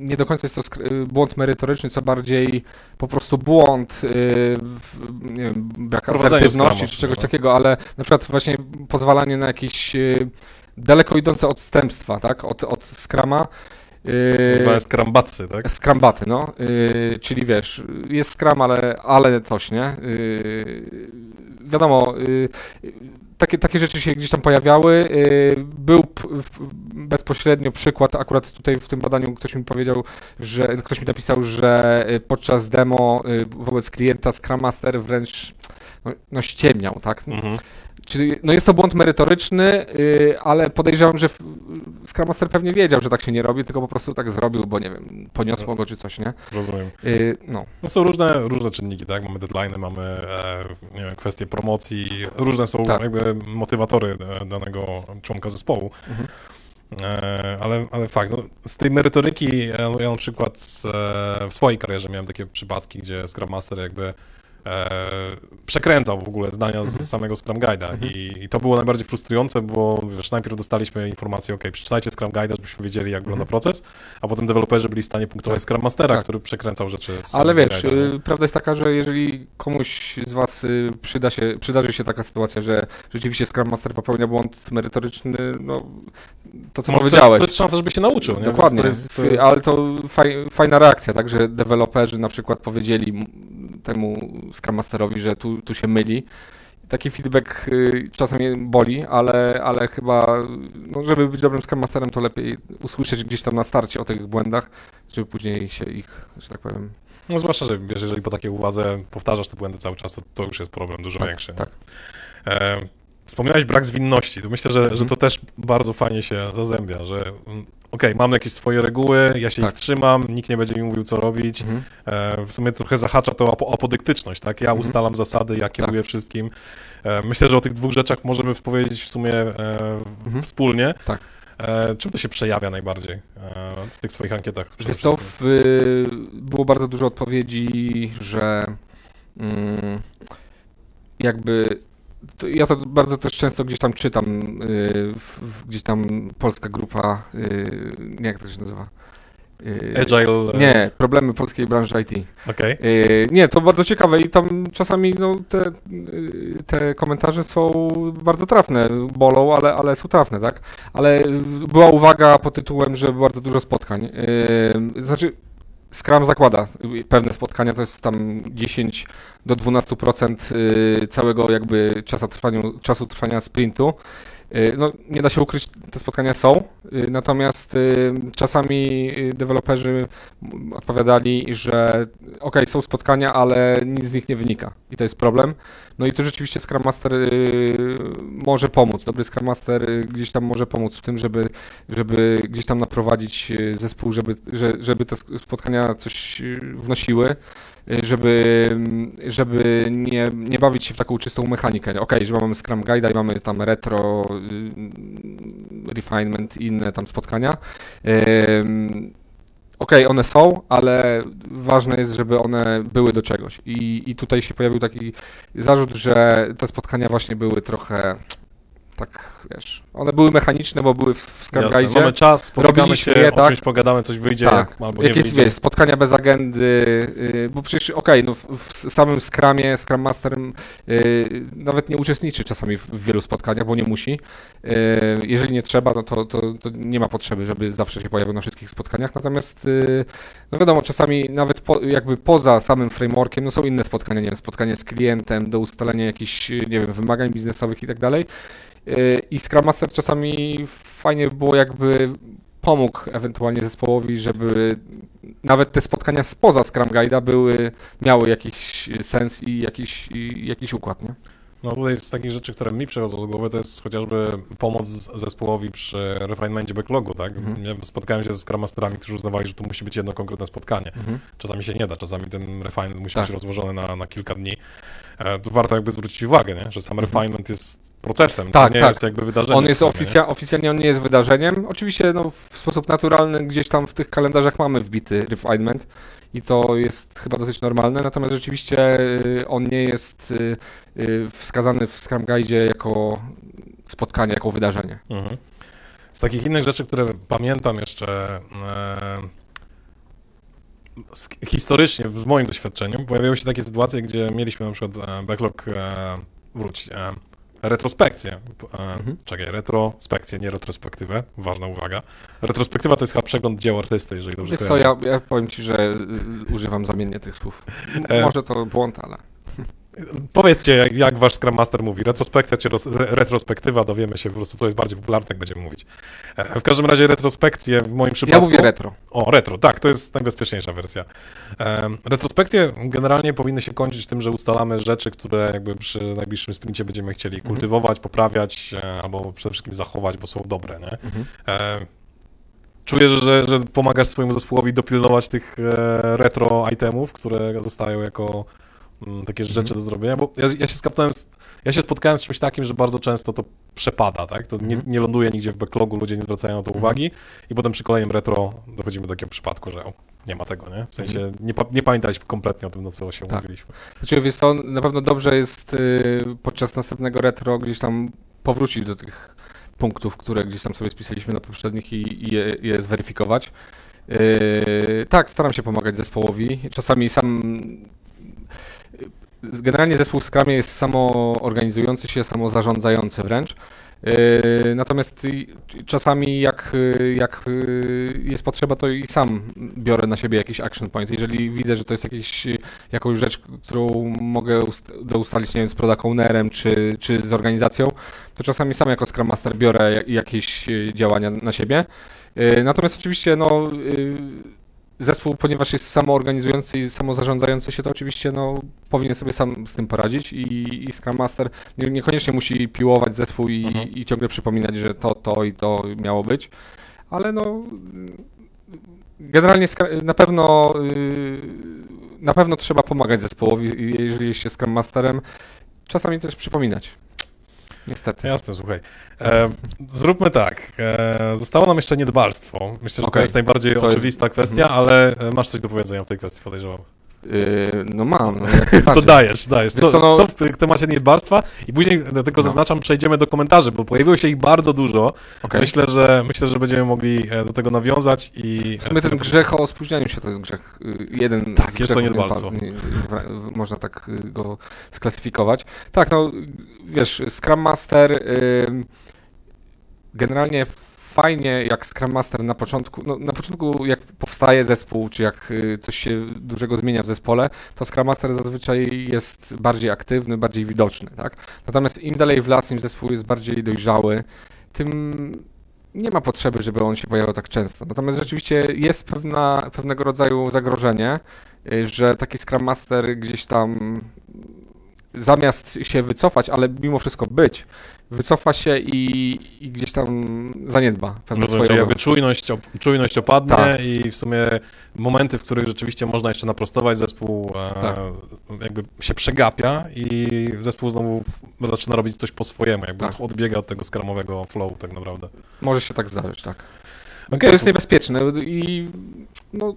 nie do końca jest to błąd merytoryczny, co bardziej po prostu błąd, w, nie wiem, brak asertywności czy czegoś takiego, ale na przykład właśnie pozwalanie na jakieś daleko idące odstępstwa, tak, od, od Scrama. Y, Tak zwane skrambacy, tak? Scrumbaty, no. Yy, czyli wiesz, jest Scrum, ale, ale coś, nie? Yy, wiadomo, yy, takie, takie rzeczy się gdzieś tam pojawiały. Yy, był bezpośrednio przykład, akurat tutaj w tym badaniu ktoś mi powiedział, że ktoś mi napisał, że y, podczas demo wobec klienta Scrum Master wręcz no, no ściemniał, tak? Mhm. Czyli no jest to błąd merytoryczny, yy, ale podejrzewam, że Scrum Master pewnie wiedział, że tak się nie robi, tylko po prostu tak zrobił, bo nie wiem, poniosło go czy coś, nie? Rozumiem. Yy, no, No są różne, różne czynniki, tak? Mamy deadline, mamy e, nie wiem, kwestie promocji, różne są Tak. jakby motywatory e, danego członka zespołu. Mhm. E, ale, ale fakt, no, z tej merytoryki, ja, ja na przykład e, w swojej karierze miałem takie przypadki, gdzie Scrum Master jakby e, przekręcał w ogóle zdania Mhm. z samego Scrum Guide'a Mhm. I, i to było najbardziej frustrujące, bo wiesz, najpierw dostaliśmy informację, ok, przeczytajcie Scrum Guide'a, żebyśmy wiedzieli, jak wygląda Mhm. proces, a potem deweloperzy byli w stanie punktować Tak. Scrum Mastera, Tak. który przekręcał rzeczy z ale wiesz, guide'a, yy, prawda jest taka, że jeżeli komuś z was yy, przyda się, przydarzy się taka sytuacja, że rzeczywiście Scrum Master popełnia błąd merytoryczny, no to co Może powiedziałeś. To jest, to jest szansa, żeby się nauczył. Nie? Dokładnie, to jest, s- ale to faj, fajna reakcja, tak, że deweloperzy na przykład powiedzieli temu Scrum Masterowi, że tu, tu się myli. Taki feedback y, czasem boli, ale, ale chyba, no, żeby być dobrym Scrum Masterem, to lepiej usłyszeć gdzieś tam na starcie o tych błędach, żeby później się ich, że tak powiem, no, zwłaszcza, że wiesz, jeżeli po takiej uwadze powtarzasz te błędy cały czas, to, to już jest problem dużo Tak, większy. tak. E, wspomniałeś brak zwinności. To myślę, że, że Mhm. to też bardzo fajnie się zazębia, że okej, mam jakieś swoje reguły, ja się Tak. ich trzymam, nikt nie będzie mi mówił, co robić. Mhm. E, w sumie trochę zahacza to apo apodyktyczność, tak? Ja Mhm. ustalam zasady, ja kieruję wszystkim. E, myślę, że o tych dwóch rzeczach możemy powiedzieć w sumie e, Mhm. wspólnie. Tak. Czym to się przejawia najbardziej w tych twoich ankietach? Wiesz co, było bardzo dużo odpowiedzi, że mm, jakby ja to bardzo też często gdzieś tam czytam, y, w, w, gdzieś tam polska grupa, y, nie jak to się nazywa? Y, Agile. e, Nie, problemy polskiej branży IT. Okej. Y, Nie, to bardzo ciekawe i tam czasami no, te, y, te komentarze są bardzo trafne, bolą, ale, ale są trafne, tak? Ale była uwaga pod tytułem, że bardzo dużo spotkań. Y, Znaczy, Scrum zakłada pewne spotkania, to jest tam 10 do 12% y, całego jakby czasu trwania, czasu trwania sprintu. Y, No, nie da się ukryć, te spotkania są, natomiast y, czasami y, deweloperzy odpowiadali, że ok, są spotkania, ale nic z nich nie wynika i to jest problem. No i tu rzeczywiście Scrum Master y, może pomóc, dobry Scrum Master y, gdzieś tam może pomóc w tym, żeby, żeby gdzieś tam naprowadzić y, zespół, żeby, że, żeby te spotkania coś y, wnosiły y, żeby, żeby nie, nie bawić się w taką czystą mechanikę. Okej, że mamy Scrum Guide'a i mamy tam retro, y, refinement i inne tam spotkania. Okej, one są, ale ważne jest, żeby one były do czegoś. I, I tutaj się pojawił taki zarzut, że te spotkania właśnie były trochę tak, wiesz, one były mechaniczne, bo były w, w. Mamy czas, spotykamy Robiliśmy się, je, o tak. czymś pogadamy, coś wyjdzie, Tak, jak, albo nie Jakieś, wyjdzie. wiesz, spotkania bez agendy, yy, bo przecież okej, no w, w samym Scrumie, Scrum Master yy, nawet nie uczestniczy czasami w, w wielu spotkaniach, bo nie musi. Yy, jeżeli nie trzeba, no to, to, to nie ma potrzeby, żeby zawsze się pojawił na wszystkich spotkaniach, natomiast yy, no wiadomo, czasami nawet po, jakby poza samym frameworkiem, no są inne spotkania, nie wiem, spotkanie z klientem do ustalenia jakichś, nie wiem, wymagań biznesowych i tak dalej. Yy, I Scrum Master czasami fajnie by było jakby pomógł ewentualnie zespołowi, żeby nawet te spotkania spoza Scrum Guide'a były, miały jakiś sens i jakiś, i jakiś układ, nie? No tutaj z takich rzeczy, które mi przychodzą do głowy, to jest chociażby pomoc zespołowi przy refinementie backlogu, tak? Mhm. Ja spotkałem się ze Scrum Masterami, którzy uznawali, że tu musi być jedno konkretne spotkanie. Mhm. Czasami się nie da, czasami ten refinement musi Tak. być rozłożony na, na kilka dni. E, tu warto jakby zwrócić uwagę, nie? że sam Mhm. refinement jest procesem, Tak, to nie tak. jest jakby wydarzeniem. On jest w oficja, oficjalnie on nie jest wydarzeniem. Oczywiście no, w sposób naturalny gdzieś tam w tych kalendarzach mamy wbity refinement i to jest chyba dosyć normalne, natomiast rzeczywiście y, on nie jest y, y, wskazany w Scrum Guide jako spotkanie, jako wydarzenie. nie? Mhm. Z takich innych rzeczy, które pamiętam jeszcze e, historycznie, z moim doświadczeniem, pojawiały się takie sytuacje, gdzie mieliśmy na przykład e, backlog, e, wróć, e, retrospekcję. E, Mhm. Czekaj, retrospekcję, nie retrospektywę, ważna uwaga. Retrospektywa to jest chyba przegląd dzieł artysty, jeżeli dobrze Wiesz co, ja, ja powiem Ci, że y, używam zamiennie tych słów. E. Może to błąd, ale... Powiedzcie, jak, wasz Scrum Master mówi, retrospekcja czy re, retrospektywa, dowiemy się po prostu, co jest bardziej popularne, jak będziemy mówić. E, W każdym razie retrospekcje w moim przypadku... Ja mówię retro. O, retro, tak, to jest najbezpieczniejsza wersja. Em, retrospekcje generalnie powinny się kończyć tym, że ustalamy rzeczy, które jakby przy najbliższym sprincie będziemy chcieli Mhm. kultywować, poprawiać e, albo przede wszystkim zachować, bo są dobre, nie? Mhm. E, Czuję, że, że pomagasz swojemu zespołowi dopilnować tych e, retro itemów, które zostają jako takie Mhm. rzeczy do zrobienia, bo ja, ja się skapnąłem, ja się spotkałem z czymś takim, że bardzo często to przepada, tak? To nie, Mhm. nie ląduje nigdzie w backlogu, ludzie nie zwracają na to Mhm. uwagi i potem przy kolejnym retro dochodzimy do takiego przypadku, że o, nie ma tego, nie? W sensie nie, nie pamiętaliśmy kompletnie o tym, na co się. Tak. umówiliśmy. Znaczy, wiesz co, na pewno dobrze jest y, podczas następnego retro gdzieś tam powrócić do tych punktów, które gdzieś tam sobie spisaliśmy na poprzednich i, i je, je zweryfikować. Yy, tak, staram się pomagać zespołowi. Czasami sam. Generalnie zespół w Scrumie jest samoorganizujący się, samozarządzający wręcz. Yy, Natomiast czasami jak, y, jak y, jest potrzeba, to i sam biorę na siebie jakiś action point. Jeżeli widzę, że to jest jakieś, jakąś rzecz, którą mogę ustalić, nie wiem, z product czy, czy z organizacją, to czasami sam jako Scrum Master biorę ja- jakieś działania na siebie. Yy, Natomiast oczywiście no, yy, zespół, ponieważ jest samoorganizujący i samozarządzający się, to oczywiście no, powinien sobie sam z tym poradzić i, i Scrum Master nie, niekoniecznie musi piłować zespół i, Mhm. i ciągle przypominać, że to, to i to miało być, ale no generalnie na pewno yy, na pewno trzeba pomagać zespołowi, jeżeli jest się Scrum Masterem, czasami też przypominać. Niestety. Jasne, słuchaj. E, zróbmy tak. E, zostało nam jeszcze niedbalstwo. Myślę, że to Okej. jest najbardziej To jest- oczywista kwestia, Mhm. ale e, masz coś do powiedzenia w tej kwestii, podejrzewam. Yy, no mam. No, To dajesz, dajesz. Co, no- co w temacie niedbalstwa? I później, tylko No. zaznaczam, przejdziemy do komentarzy, bo pojawiło się ich bardzo dużo. Okej. Myślę, że myślę, że będziemy mogli e, do tego nawiązać i... W sumie ten grzech o spóźnianiu się to jest grzech. y, Jeden Tak, jest to grzechów, niedbalstwo. nie- nie- w- Można tak y, go sklasyfikować. Tak, no wiesz, Scrum Master generalnie fajnie jak Scrum Master na początku, no, na początku jak powstaje zespół, czy jak y, coś się dużego zmienia w zespole, to Scrum Master zazwyczaj jest bardziej aktywny, bardziej widoczny, tak? Natomiast im dalej w las, im zespół jest bardziej dojrzały, tym nie ma potrzeby, żeby on się pojawiał tak często. Natomiast rzeczywiście jest pewna, pewnego rodzaju zagrożenie, y, że taki Scrum Master gdzieś tam zamiast się wycofać, ale mimo wszystko być, wycofa się i, i gdzieś tam zaniedba pewne Rozumiem, swoje jakby czujność, op, czujność opadnie Tak. i w sumie momenty, w których rzeczywiście można jeszcze naprostować, zespół e, Tak. jakby się przegapia i zespół znowu zaczyna robić coś po swojemu, jakby Tak. odbiega od tego skramowego flow tak naprawdę. Może się tak zdarzyć, tak. Okej, to jest niebezpieczne i no,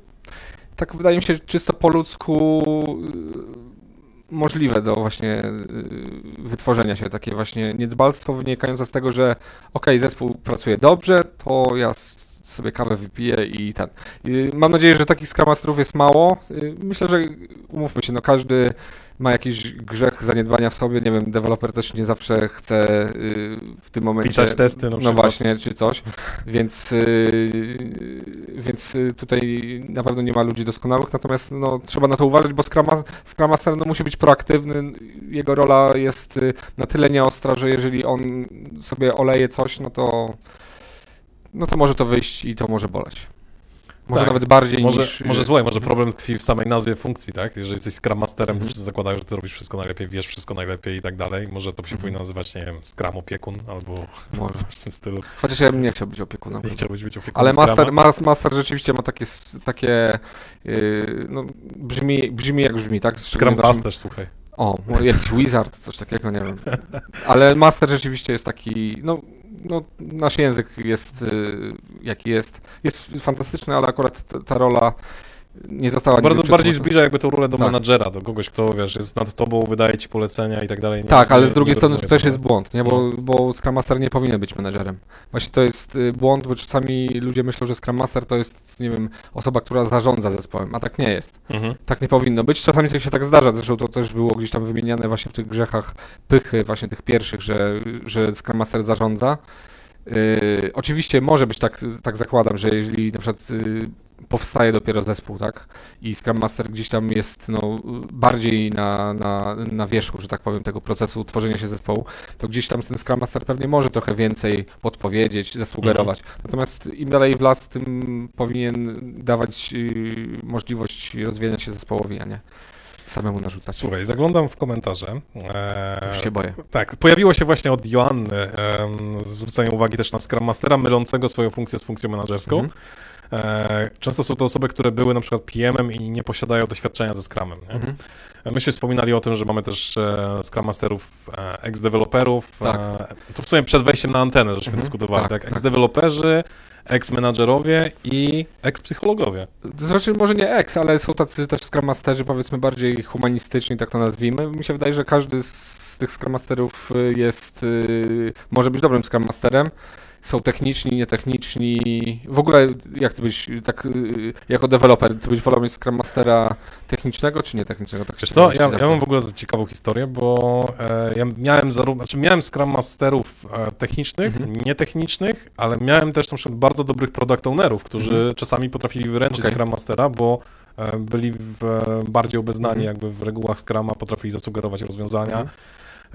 tak wydaje mi się, że czysto po ludzku możliwe do właśnie y, wytworzenia się takie właśnie niedbalstwo wynikające z tego, że okej, zespół pracuje dobrze, to ja sobie kawę wypiję i ten. Y, Mam nadzieję, że takich Scrum Masterów jest mało. Y, Myślę, że umówmy się, no każdy ma jakiś grzech zaniedbania w sobie. Nie wiem, deweloper też nie zawsze chce y, w tym momencie Pisać testy na no przykład. właśnie, czy coś. Więc, yy, więc yy, tutaj na pewno nie ma ludzi doskonałych, natomiast no, trzeba na to uważać, bo Scrum, Scrum Master no, musi być proaktywny. Jego rola jest na tyle nieostra, że jeżeli on sobie oleje coś, no to, no to może to wyjść i to może boleć. Może Tak. nawet bardziej Może, niż... może złe, może problem tkwi w samej nazwie funkcji, tak? Jeżeli jesteś Scrum Masterem, to Mhm. wszyscy zakładają, że ty robisz wszystko najlepiej, wiesz wszystko najlepiej i tak dalej. Może to się Mhm. powinno nazywać, nie wiem, Scrum opiekun albo Może. coś w tym stylu. Chociaż ja bym nie chciał być opiekunem. Nie chciałbyś być opiekunem Ale master, mas, master rzeczywiście ma takie, takie yy, no, brzmi, brzmi jak brzmi, tak? Scrum Pasterz, słuchaj. O, może jakiś wizard, coś takiego, nie wiem. Ale master rzeczywiście jest taki, no, no nasz język jest y, jaki jest. Jest fantastyczny, ale akurat ta rola nie została Bardzo bardziej zbliża jakby tą rolę do Tak. menadżera, do kogoś, kto wiesz, jest nad tobą, wydaje ci polecenia i tak dalej. Nie- Tak, ale z drugiej strony to też jest błąd, nie? Bo, bo Scrum Master nie powinien być menedżerem. Właśnie to jest y, błąd, bo czasami ludzie myślą, że Scrum Master to jest, nie wiem, osoba, która zarządza zespołem, a tak nie jest. Mhm. Tak nie powinno być. Czasami się tak zdarza, zresztą to też było gdzieś tam wymieniane właśnie w tych grzechach pychy, właśnie tych pierwszych, że, że Scrum Master zarządza. Yy, oczywiście może być tak, tak zakładam, że jeżeli na przykład yy, powstaje dopiero zespół, tak, i Scrum Master gdzieś tam jest no, bardziej na, na, na wierzchu, że tak powiem, tego procesu tworzenia się zespołu, to gdzieś tam ten Scrum Master pewnie może trochę więcej podpowiedzieć, zasugerować. Natomiast im dalej w las, tym powinien dawać yy, możliwość rozwijania się zespołowi, a nie samemu narzucać. Słuchaj, zaglądam w komentarze. Eee, Już się boję. Tak, pojawiło się właśnie od Joanny em, zwrócenie uwagi też na Scrum Mastera mylącego swoją funkcję z funkcją menedżerską. Mhm. E, często są to osoby, które były na przykład PM-em i nie posiadają doświadczenia ze Scrumem. Mhm. Myśmy wspominali o tym, że mamy też e, Scrum Masterów, e, ex-deweloperów. Tak. E, to w sumie przed wejściem na antenę, żeśmy Mhm, dyskutowali. tak, Tak, tak. Ex-deweloperzy, ex-menadżerowie i ex-psychologowie. To znaczy może nie ex, ale są tacy też Scrum Masterzy powiedzmy bardziej humanistyczni, tak to nazwijmy. Mi się wydaje, że każdy z tych Scrum Masterów y, jest, y, może być dobrym Scrum Masterem. Są techniczni, nietechniczni. W ogóle jak ty byś, tak y, jako deweloper, ty byś wolał mieć Scrum Mastera technicznego czy nietechnicznego? Tak Wiesz co, ja, ja mam w ogóle ciekawą historię, bo e, ja miałem zarówno, znaczy miałem Scrum Masterów e, technicznych, Mhm. nietechnicznych, ale miałem też na przykład bardzo dobrych product ownerów, którzy Mhm. czasami potrafili wyręczyć Okej. Scrum Mastera, bo e, byli w, e, bardziej obeznani Mhm. jakby w regułach Scruma, potrafili zasugerować rozwiązania. Mhm.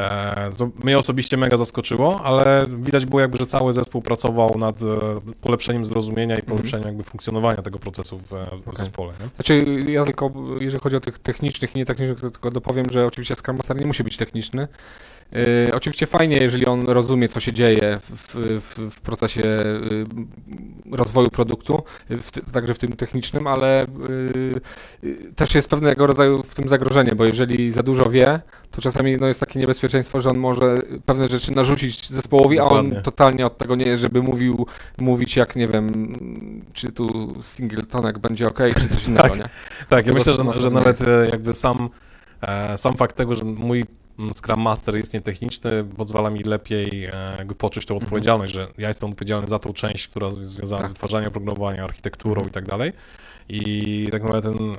E, mnie osobiście mega zaskoczyło, ale widać było jakby, że cały zespół pracował nad e, polepszeniem zrozumienia i polepszeniem jakby funkcjonowania tego procesu w, e, Mhm. Okej. zespole. Nie? Znaczy, ja tylko, jeżeli chodzi o tych technicznych i nietechnicznych, to tylko dopowiem, że oczywiście Scrum Master nie musi być techniczny. Yy, oczywiście fajnie, jeżeli on rozumie, co się dzieje w, w, w procesie yy, rozwoju produktu, w, także w tym technicznym, ale yy, też jest pewnego rodzaju w tym zagrożenie, bo jeżeli za dużo wie, to czasami no, jest takie niebezpieczeństwo, że on może pewne rzeczy narzucić zespołowi, a Dokładnie. on totalnie od tego nie jest, żeby mówił, mówić jak, nie wiem, czy tu singletonek będzie ok, czy coś innego, Tak. nie? Tak, ja myślę, że, że nawet e, jakby sam, e, sam fakt tego, że mój Scrum Master jest nietechniczny, pozwala mi lepiej e, poczuć tą Mhm. odpowiedzialność, że ja jestem odpowiedzialny za tą część, która jest związana Tak. z wytwarzaniem oprogramowania, architekturą i tak dalej. I tak naprawdę ten,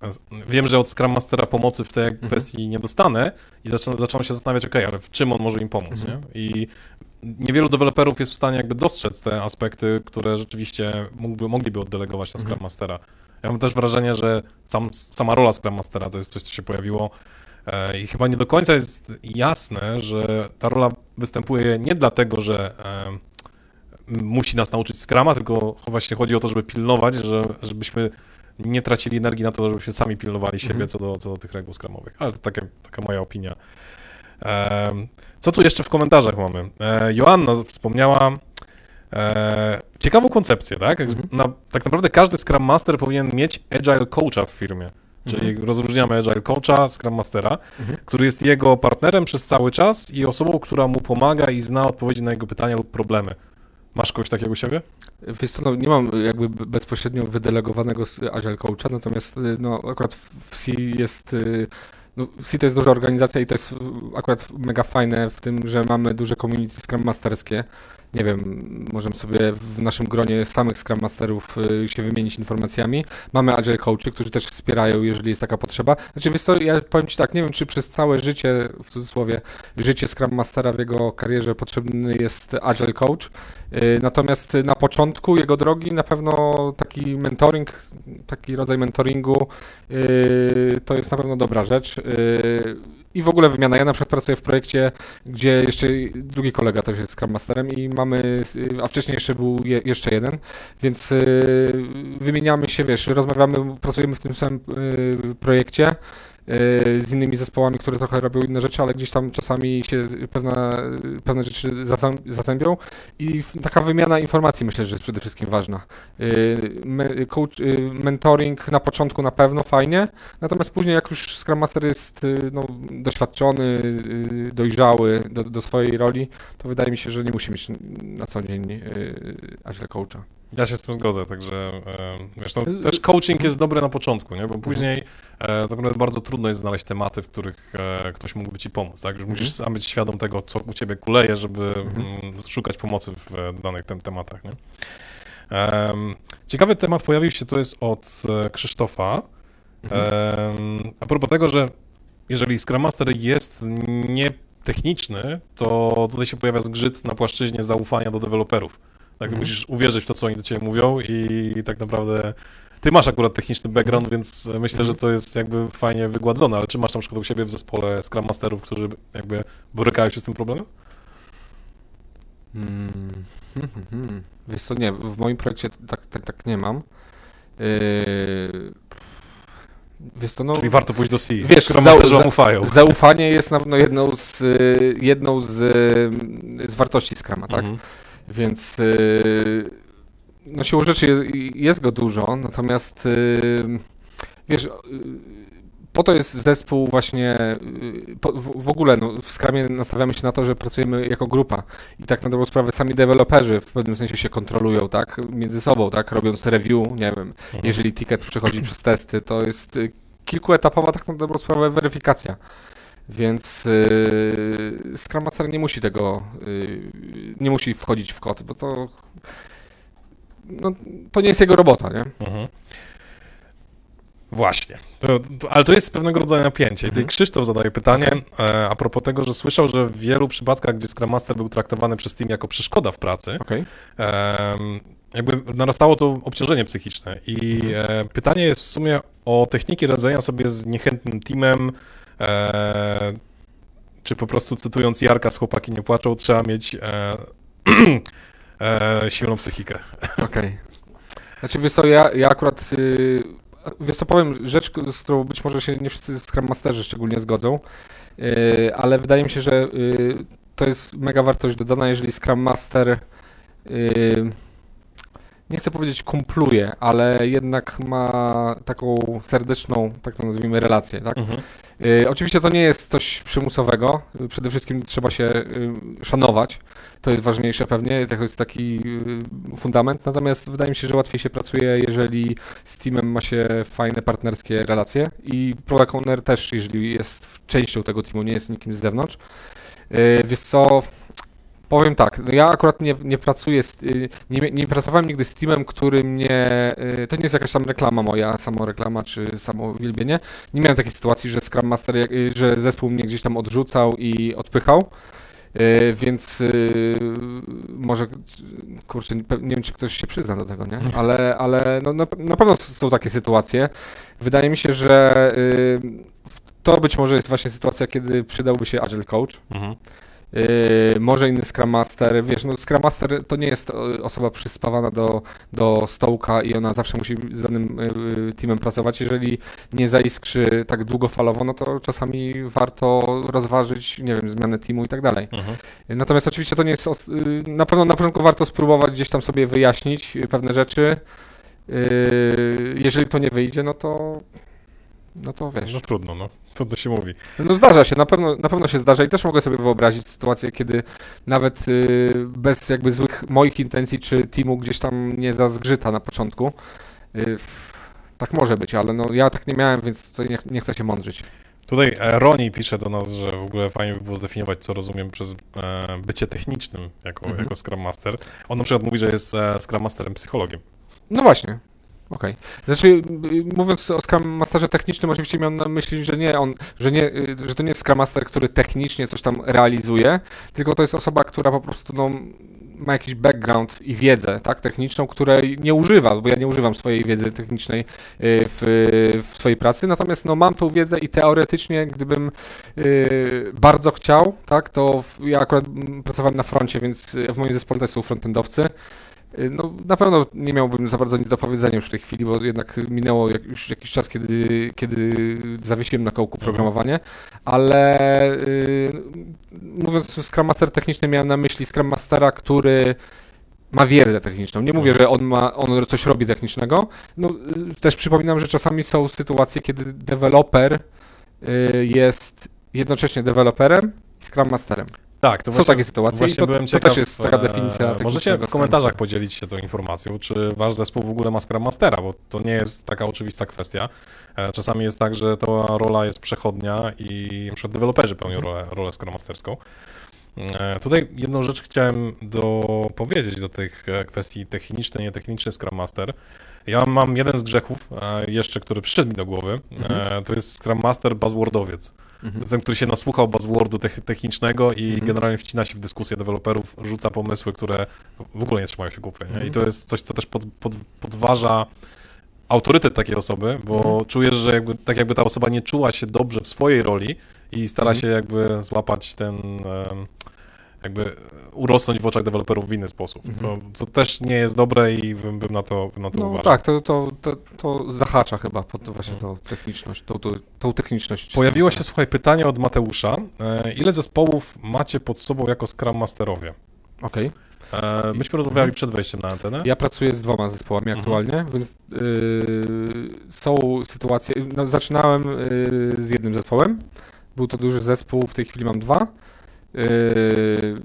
wiem, że od Scrum Mastera pomocy w tej Mhm. kwestii nie dostanę i zaczynam, zaczynam się zastanawiać, ok, ale w czym on może im pomóc, Mhm. nie? I niewielu deweloperów jest w stanie jakby dostrzec te aspekty, które rzeczywiście mógłby, mogliby oddelegować na. Scrum Mastera. Ja mam też wrażenie, że sam, sama rola Scrum Mastera to jest coś, co się pojawiło i chyba nie do końca jest jasne, że ta rola występuje nie dlatego, że e, musi nas nauczyć Scruma, tylko właśnie chodzi o to, żeby pilnować, że, żebyśmy nie tracili energii na to, żebyśmy sami pilnowali siebie Mhm. co, do, co do tych reguł Scrumowych. Ale to takie, taka moja opinia. Co tu jeszcze w komentarzach mamy? E, Joanna wspomniała e, ciekawą koncepcję, tak? Mhm. Na, tak naprawdę każdy Scrum Master powinien mieć Agile Coacha w firmie. Czyli Mhm. rozróżniamy Agile Coacha, Scrum Mastera, Mhm. który jest jego partnerem przez cały czas i osobą, która mu pomaga i zna odpowiedzi na jego pytania lub problemy. Masz kogoś takiego u siebie? Wiesz co, no, nie mam jakby bezpośrednio wydelegowanego Agile Coacha, natomiast y, no, akurat w C jest... y, No, C to jest duża organizacja i to jest akurat mega fajne w tym, że mamy duże community Scrum Masterskie. Nie wiem, możemy sobie w naszym gronie samych Scrum Masterów y, się wymienić informacjami. Mamy Agile Coachy, którzy też wspierają, jeżeli jest taka potrzeba. Znaczy, wiesz co, ja powiem Ci tak, nie wiem, czy przez całe życie, w cudzysłowie, życie Scrum Mastera w jego karierze potrzebny jest Agile Coach. Y, Natomiast na początku jego drogi na pewno taki mentoring, taki rodzaj mentoringu y, to jest na pewno dobra rzecz. I w ogóle wymiana. Ja na przykład pracuję w projekcie, gdzie jeszcze drugi kolega też jest Scrum Masterem i mamy, a wcześniej jeszcze był je, jeszcze jeden, więc y, wymieniamy się, wiesz, rozmawiamy, pracujemy w tym samym y, projekcie. Z innymi zespołami, które trochę robią inne rzeczy, ale gdzieś tam czasami się pewne, pewne rzeczy zazębią i taka wymiana informacji myślę, że jest przede wszystkim ważna. Coach, mentoring na początku na pewno fajnie, natomiast później jak już Scrum Master jest no, doświadczony, dojrzały do, do swojej roli, to wydaje mi się, że nie musi mieć na co dzień Agile Coacha. Ja się z tym zgodzę, także e, wiesz, no, też coaching jest dobry na początku, nie? bo mhm. później e, tak naprawdę bardzo trudno jest znaleźć tematy, w których e, ktoś mógłby ci pomóc. Tak? Już musisz mhm. sam być świadom tego, co u ciebie kuleje, żeby mhm. m, szukać pomocy w e, danych tem tematach. Nie? ciekawy temat pojawił się, to jest od e, Krzysztofa. a propos tego, że jeżeli Scrum Master jest nietechniczny, to tutaj się pojawia zgrzyt na płaszczyźnie zaufania do deweloperów. Tak, mhm. musisz uwierzyć w to, co oni do ciebie mówią i tak naprawdę ty masz akurat techniczny background, więc myślę, że to jest jakby fajnie wygładzone, ale czy masz na przykład u siebie w zespole Scrum Masterów, którzy jakby borykają się z tym problemem? Hmm. Hmm, hmm, hmm. Wiesz co, nie, w moim projekcie tak, tak, tak nie mam. Yy... Wiesz co, no, Czyli warto pójść do C. Wiesz, zau za, ufają. zaufanie jest na pewno jedną z, jedną z, z wartości Scrama, tak? Mhm. Więc y, no siłą rzeczy jest go dużo, natomiast y, wiesz, y, po to jest zespół właśnie, w ogóle no, w Scrumie nastawiamy się na to, że pracujemy jako grupa i tak na dobrą sprawę sami deweloperzy w pewnym sensie się kontrolują, tak, między sobą, tak, robiąc review, nie wiem, mhm. jeżeli ticket przechodzi przez testy, to jest kilkuetapowa tak na dobrą sprawę weryfikacja. Więc yy, Scrum Master nie musi tego, yy, nie musi wchodzić w kod, bo to, no, to nie jest jego robota, nie? Mhm. Właśnie. To, to, ale to jest pewnego rodzaju napięcie. Mhm. Krzysztof zadaje pytanie e, a propos tego, że słyszał, że w wielu przypadkach, gdzie Scrum Master był traktowany przez team jako przeszkoda w pracy, okay. e, jakby narastało to obciążenie psychiczne. I mhm. e, pytanie jest w sumie o techniki radzenia sobie z niechętnym teamem, czy po prostu cytując Jarka z Chłopaki nie płaczą, trzeba mieć e, e, silną psychikę. Okej. Okay. Znaczy, wiesz co, ja, ja akurat, yy, wiesz co, powiem rzecz, z którą być może się nie wszyscy Scrum Masterzy szczególnie zgodzą, yy, ale wydaje mi się, że yy, to jest mega wartość dodana, jeżeli Scrum Master yy, nie chcę powiedzieć kumpluje, ale jednak ma taką serdeczną, tak to nazwijmy, relację, tak? Mhm. Y, oczywiście to nie jest coś przymusowego, przede wszystkim trzeba się y, szanować, to jest ważniejsze pewnie, to jest taki y, fundament, natomiast wydaje mi się, że łatwiej się pracuje, jeżeli z teamem ma się fajne partnerskie relacje i product owner też, jeżeli jest częścią tego teamu, nie jest nikim z zewnątrz. Y, wiesz co, Powiem tak, no ja akurat nie, nie pracuję, z, y, nie, nie, pracowałem nigdy z teamem, który mnie, y, to nie jest jakaś tam reklama moja, samoreklama czy samo wielbienie. Nie miałem takiej sytuacji, że Scrum Master, y, że zespół mnie gdzieś tam odrzucał i odpychał. Więc może, kurczę, nie wiem, czy ktoś się przyzna do tego, nie? Ale, ale no, na, na pewno są takie sytuacje. Wydaje mi się, że to być może jest właśnie sytuacja, kiedy przydałby się Agile Coach. Mhm. Yy, może inny Scrum Master, wiesz, no Scrum Master to nie jest e, osoba przyspawana do, do stołka i ona zawsze musi z danym yy, teamem pracować. Jeżeli nie zaiskrzy tak długofalowo, no to czasami warto rozważyć, nie wiem, zmianę teamu i tak dalej. Mhm. Natomiast oczywiście to nie jest, yy, na pewno na początku warto spróbować gdzieś tam sobie wyjaśnić pewne rzeczy. Jeżeli to nie wyjdzie, no to no to wiesz. No trudno, no. Trudno się mówi. No zdarza się, na pewno, na pewno się zdarza i też mogę sobie wyobrazić sytuację, kiedy nawet y, bez jakby złych moich intencji czy teamu gdzieś tam nie zazgrzyta na początku. Y, tak może być, ale no ja tak nie miałem, więc tutaj nie, nie chcę się mądrzyć. Tutaj e, Roni pisze do nas, że w ogóle fajnie by było zdefiniować, co rozumiem przez e, bycie technicznym jako, mhm. jako Scrum Master. On na przykład mówi, że jest e, Scrum Masterem psychologiem. No właśnie, Okej. Okay. Znaczy, mówiąc o Scrum Masterze technicznym, oczywiście miałem na myśli, że nie on, że, nie, że to nie jest Scrum Master, który technicznie coś tam realizuje, tylko to jest osoba, która po prostu no, ma jakiś background i wiedzę tak, techniczną, której nie używa, bo ja nie używam swojej wiedzy technicznej y, w, w swojej pracy, natomiast no, mam tą wiedzę i teoretycznie, gdybym y, bardzo chciał, tak, to ja akurat pracowałem na froncie, więc w moim zespole są frontendowcy, Y, No, na pewno nie miałbym za bardzo nic do powiedzenia już w tej chwili, bo jednak minęło już jakiś czas, kiedy, kiedy zawiesiłem na kołku programowanie, ale y, mówiąc Scrum Master techniczny, miałem na myśli Scrum Mastera, który ma wiedzę techniczną. Nie mówię, że on ma, on coś robi technicznego. No, y, też przypominam, że czasami są sytuacje, kiedy deweloper y, jest jednocześnie deweloperem i Scrum Masterem. Tak, to Są właśnie, takie sytuacje i to, byłem to ciekaw, też jest taka e, definicja Możecie w komentarzach podzielić się tą informacją, czy wasz zespół w ogóle ma Scrum Mastera, bo to nie jest taka oczywista kwestia. E, Czasami jest tak, że ta rola jest przechodnia i na przykład deweloperzy pełnią rolę, rolę Scrum Masterską. E, Tutaj jedną rzecz chciałem dopowiedzieć do tych kwestii techniczny, nietechniczny Scrum Master. Ja mam jeden z grzechów e, jeszcze, który przyszedł mi do głowy. E, To jest Scrum Master buzzwordowiec. Mhm. ten, który się nasłuchał buzzwordu tech- technicznego i Mhm. generalnie wcina się w dyskusję deweloperów, rzuca pomysły, które w ogóle nie trzymają się kupy. Nie? I Mhm. to jest coś, co też pod, pod, podważa autorytet takiej osoby, bo Mhm. czujesz, że jakby, tak jakby ta osoba nie czuła się dobrze w swojej roli i stara Mhm. się jakby złapać ten, em, jakby urosnąć w oczach deweloperów w inny sposób, co, Mhm. co też nie jest dobre i bym, bym na to, bym na to No uważał. tak, to, to, to, to zahacza chyba pod właśnie tą techniczność, tą, tą, tą techniczność. Pojawiło się, słuchaj, pytanie od Mateusza. E, Ile zespołów macie pod sobą jako Scrum Masterowie? Okej. E, Myśmy rozmawiali przed wejściem na antenę. Ja pracuję z dwoma zespołami Mhm. aktualnie, więc yy, są sytuacje. No, zaczynałem yy, z jednym zespołem. Był to duży zespół, w tej chwili mam dwa. Yy,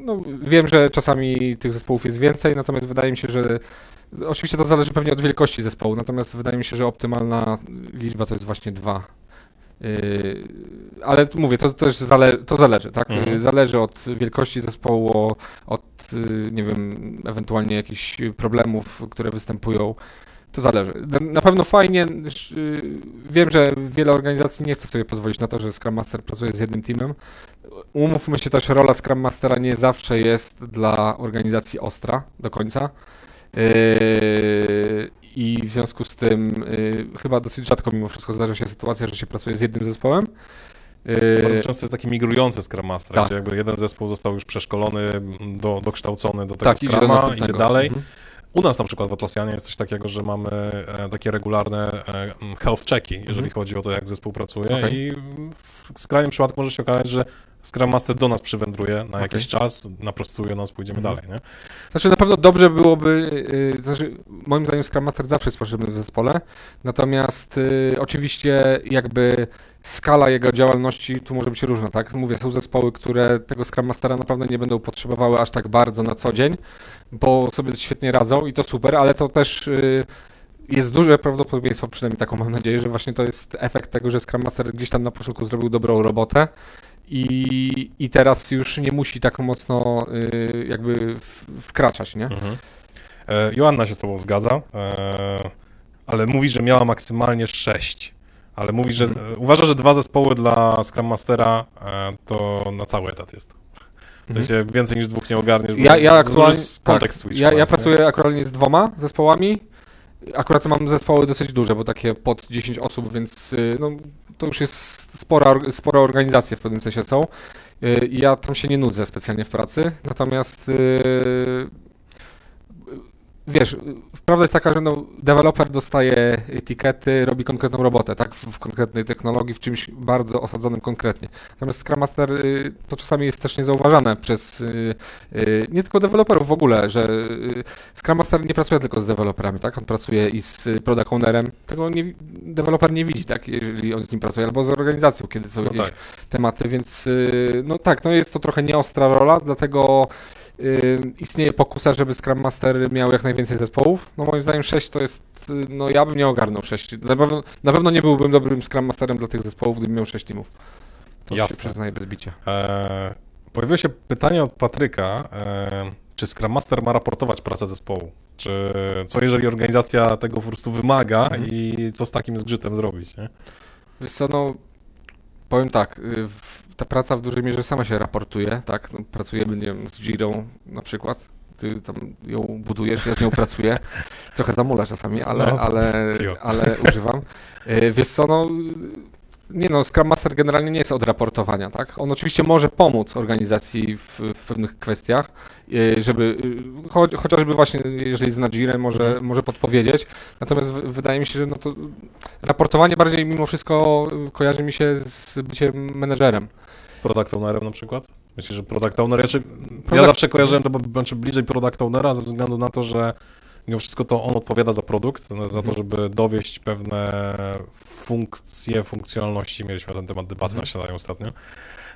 no, wiem, że czasami tych zespołów jest więcej, natomiast wydaje mi się, że oczywiście to zależy pewnie od wielkości zespołu, natomiast wydaje mi się, że optymalna liczba to jest właśnie dwa. Yy, ale mówię, to też zale, to zależy, tak? Mhm. Yy, Zależy od wielkości zespołu, od, nie wiem, ewentualnie jakichś problemów, które występują. To zależy. Na, pewno fajnie, yy, wiem, że wiele organizacji nie chce sobie pozwolić na to, że Scrum Master pracuje z jednym teamem. Umówmy się też, rola Scrum Mastera nie zawsze jest dla organizacji ostra do końca. Yy, I w związku z tym yy, chyba dosyć rzadko mimo wszystko zdarza się sytuacja, że się pracuje z jednym zespołem. Bardzo często jest taki migrujący Scrum Master, Tak. gdzie jakby jeden zespół został już przeszkolony, do, dokształcony do tego tak, idzie Scruma, idzie następnego. dalej. Mhm. U nas na przykład w Atlassianie jest coś takiego, że mamy e, takie regularne e, m, health checki, jeżeli Mhm. chodzi o to, jak zespół pracuje Okej. i w skrajnym przypadku może się okazać, że Scrum Master do nas przywędruje na jakiś czas, naprostuje nas, pójdziemy Mhm. dalej, nie? Znaczy na pewno dobrze byłoby, yy, znaczy moim zdaniem Scrum Master zawsze jest potrzebny w zespole, natomiast yy, oczywiście jakby skala jego działalności tu może być różna, tak? Mówię, są zespoły, które tego Scrum Mastera naprawdę nie będą potrzebowały aż tak bardzo na co dzień, bo sobie świetnie radzą i to super, ale to też yy, jest duże prawdopodobieństwo, przynajmniej taką mam nadzieję, że właśnie to jest efekt tego, że Scrum Master gdzieś tam na początku zrobił dobrą robotę i, i teraz już nie musi tak mocno yy, jakby w, wkraczać, nie? Mhm. E, Joanna się z tobą zgadza, e, ale mówi, że miała maksymalnie sześć. Ale mówi, że Mhm. e, uważa, że dwa zespoły dla Scrum Mastera e, to na cały etat jest. W sensie więcej niż dwóch nie ogarniesz. Ja, ja aktualnie, duży tak, kontekst switch ja, ja pracuję aktualnie z dwoma zespołami. Akurat mam zespoły dosyć duże, bo takie pod 10 osób, więc y, no, to już jest spora, or- spora organizacja w pewnym sensie są. Y, Ja tam się nie nudzę specjalnie w pracy, natomiast y, wiesz, prawda jest taka, że no, deweloper dostaje etykiety, robi konkretną robotę, tak, w, w konkretnej technologii, w czymś bardzo osadzonym konkretnie. Natomiast Scrum Master y, to czasami jest też niezauważane przez y, y, nie tylko deweloperów w ogóle, że y, Scrum Master nie pracuje tylko z deweloperami, tak, on pracuje i z product ownerem, tego nie, deweloper nie widzi, tak, jeżeli on z nim pracuje, albo z organizacją, kiedy są No jakieś tak. tematy, więc y, no tak, no jest to trochę nieostra rola, dlatego istnieje pokusa, żeby Scrum Master miał jak najwięcej zespołów. No moim zdaniem 6 to jest, y, no ja bym nie ogarnął 6. Na pewno, na pewno nie byłbym dobrym Scrum Masterem dla tych zespołów, gdybym miał 6 teamów. To Jasne. się przyznaję bez bicia. E, pojawiło się pytanie od Patryka, e, czy Scrum Master ma raportować pracę zespołu? Czy co jeżeli organizacja tego po prostu wymaga Mhm. i co z takim zgrzytem zrobić, nie? Wiesz co, no powiem tak, y, w- ta praca w dużej mierze sama się raportuje, tak, no, pracujemy, nie wiem, z Girą na przykład, ty tam ją budujesz, ja z nią pracuję, trochę zamula czasami, ale, No, ale, ale używam. Y, Wiesz co, no Nie no, Scrum Master generalnie nie jest od raportowania, tak? On oczywiście może pomóc organizacji w, w pewnych kwestiach, y, żeby, y, cho, chociażby właśnie, jeżeli jest na Jira, może, może podpowiedzieć. Natomiast w, wydaje mi się, że no to raportowanie bardziej mimo wszystko kojarzy mi się z byciem menedżerem. Product ownerem na przykład? Myślisz, że product owner, ja, czy, ja Product- zawsze kojarzyłem to znaczy bliżej product ownera ze względu na to, że mimo wszystko to on odpowiada za produkt, za to, żeby dowieść pewne funkcje, funkcjonalności. Mieliśmy na ten temat debatę Mhm. na śniadaniu ostatnio.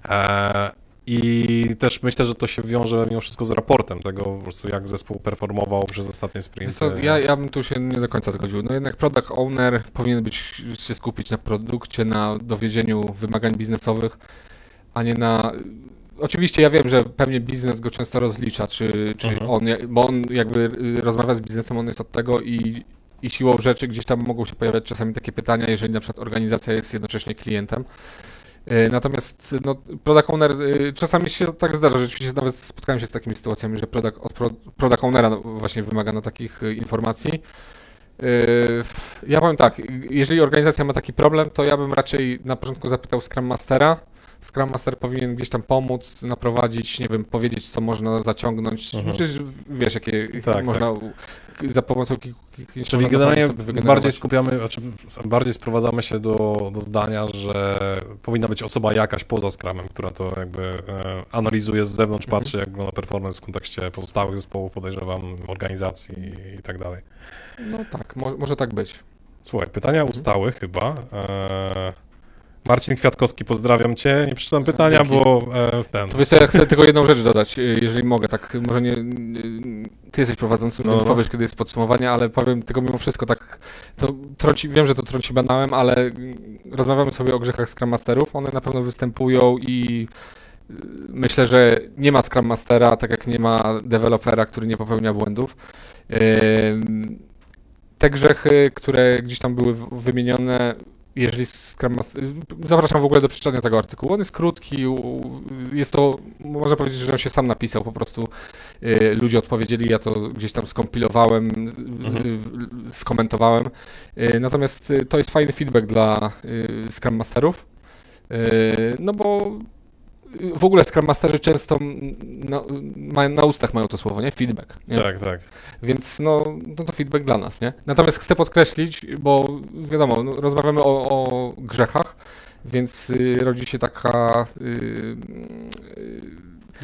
E, I też myślę, że to się wiąże mimo wszystko z raportem tego, po prostu jak zespół performował przez ostatnie sprinty. ja, ja bym tu się nie do końca zgodził. No jednak product owner powinien być, się skupić na produkcie, na dowiezieniu wymagań biznesowych, a nie na... Oczywiście ja wiem, że pewnie biznes go często rozlicza, czy, czy Mhm. on, bo on jakby y, rozmawia z biznesem, on jest od tego i, i siłą rzeczy gdzieś tam mogą się pojawiać czasami takie pytania, jeżeli na przykład organizacja jest jednocześnie klientem. Y, Natomiast no, product owner, y, czasami się tak zdarza, rzeczywiście nawet spotkałem się z takimi sytuacjami, że product, od pro, product ownera no, właśnie wymaga no, takich informacji. Ja powiem tak, jeżeli organizacja ma taki problem, to ja bym raczej na początku zapytał Scrum Mastera. Scrum Master powinien gdzieś tam pomóc, naprowadzić, nie wiem, powiedzieć, co można zaciągnąć. Mhm. Przecież wiesz, jakie Tak, można u- za pomocą kilku... kilku Czyli generalnie bardziej skupiamy, znaczy bardziej sprowadzamy się do, do zdania, że powinna być osoba jakaś poza Scrumem, która to jakby e, analizuje z zewnątrz, Mhm. patrzy jak wygląda performance w kontekście pozostałych zespołów, podejrzewam, organizacji i tak dalej. No tak, mo może tak być. Słuchaj, pytania ustały chyba. E, Marcin Kwiatkowski, pozdrawiam Cię. Nie przeczytam pytania, Dzięki. bo e, ten... To wiesz co, ja chcę tylko jedną rzecz dodać, y, jeżeli mogę, tak, może nie, y, ty jesteś prowadzącym, No, więc no. powiesz, kiedy jest podsumowanie, ale powiem tylko mimo wszystko tak, to trąci, wiem, że to trąci banałem, ale y, rozmawiamy sobie o grzechach Scrum Masterów, one na pewno występują i myślę, że nie ma Scrum Mastera, tak jak nie ma dewelopera, który nie popełnia błędów. Te grzechy, które gdzieś tam były wymienione, jeżeli Scrum Master... Zapraszam w ogóle do przeczytania tego artykułu. On jest krótki, jest to, można powiedzieć, że on się sam napisał, po prostu y, ludzie odpowiedzieli, ja to gdzieś tam skompilowałem, Mhm. skomentowałem. Y, natomiast y, to jest fajny feedback dla Scrum Masterów, no bo w ogóle Scrum Masterzy często na, mają, na ustach mają to słowo, nie? Feedback. Nie? Tak, tak. Więc no, no to feedback dla nas, nie? Natomiast chcę podkreślić, bo wiadomo, no, rozmawiamy o, o grzechach, więc y, rodzi się taka. Y,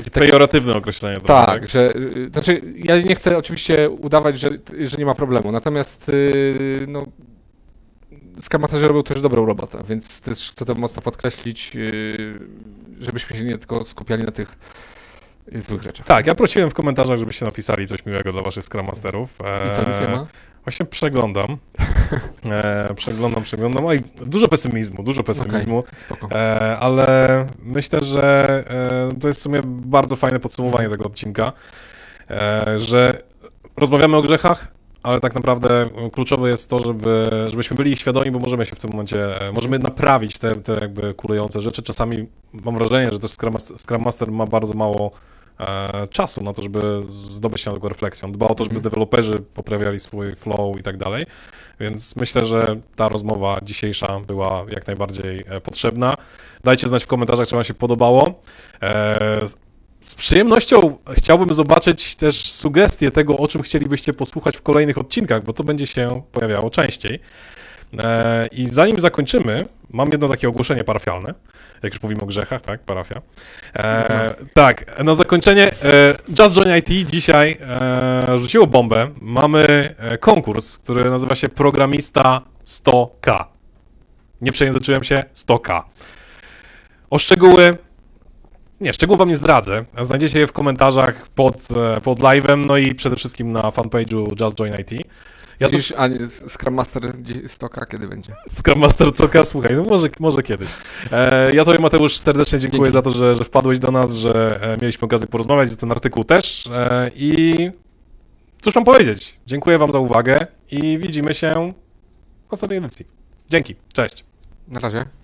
y, Pejoratywne określenie. trochę, tak, że. Y, znaczy, ja nie chcę oczywiście udawać, że, że nie ma problemu, natomiast y, no. Skramaterzy robią też dobrą robotę, więc też chcę to mocno podkreślić, y, żebyśmy się nie tylko skupiali na tych y, złych rzeczach. Tak, ja prosiłem w komentarzach, żebyście napisali coś miłego dla waszych Scrum Masterów. I co, nic nie ma? Właśnie przeglądam. E, przeglądam, przeglądam. Oj, dużo pesymizmu, dużo pesymizmu. Spoko. E, ale myślę, że e, to jest w sumie bardzo fajne podsumowanie tego odcinka, e, że rozmawiamy o grzechach, ale tak naprawdę kluczowe jest to, żeby, żebyśmy byli świadomi, bo możemy się w tym momencie, e, możemy naprawić te, te jakby kulejące rzeczy. Czasami mam wrażenie, że też Scrum, Scrum Master ma bardzo mało e, czasu na to, żeby zdobyć się na tego refleksję. Dba o to, żeby Mhm. deweloperzy poprawiali swój flow i tak dalej. Więc myślę, że ta rozmowa dzisiejsza była jak najbardziej e, potrzebna. Dajcie znać w komentarzach, czy Wam się podobało. E, z- przyjemnością chciałbym zobaczyć też sugestie tego, o czym chcielibyście posłuchać w kolejnych odcinkach, bo to będzie się pojawiało częściej. E, I zanim zakończymy, mam jedno takie ogłoszenie parafialne. Jak już mówimy o grzechach, tak? Parafia. E, tak, na zakończenie. E, Just Join IT dzisiaj e, rzuciło bombę. Mamy konkurs, który nazywa się Programista 100K. Nie przejęzyczyłem się, 100K. O szczegóły. Nie, szczegółów wam nie zdradzę. Znajdziecie je w komentarzach pod, e, pod live'em, no i przede wszystkim na fanpage'u Just Join IT. Ja to Widzisz, a nie, Scrum Master stoka kiedy będzie? Scrum Master Coka, słuchaj, no może, może kiedyś. E, ja tobie Mateusz serdecznie dziękuję Dzięki. za to, że, że wpadłeś do nas, że e, mieliśmy okazję porozmawiać, za ten artykuł też e, i cóż mam powiedzieć, dziękuję wam za uwagę i widzimy się w następnej edycji. Dzięki, cześć. Na razie.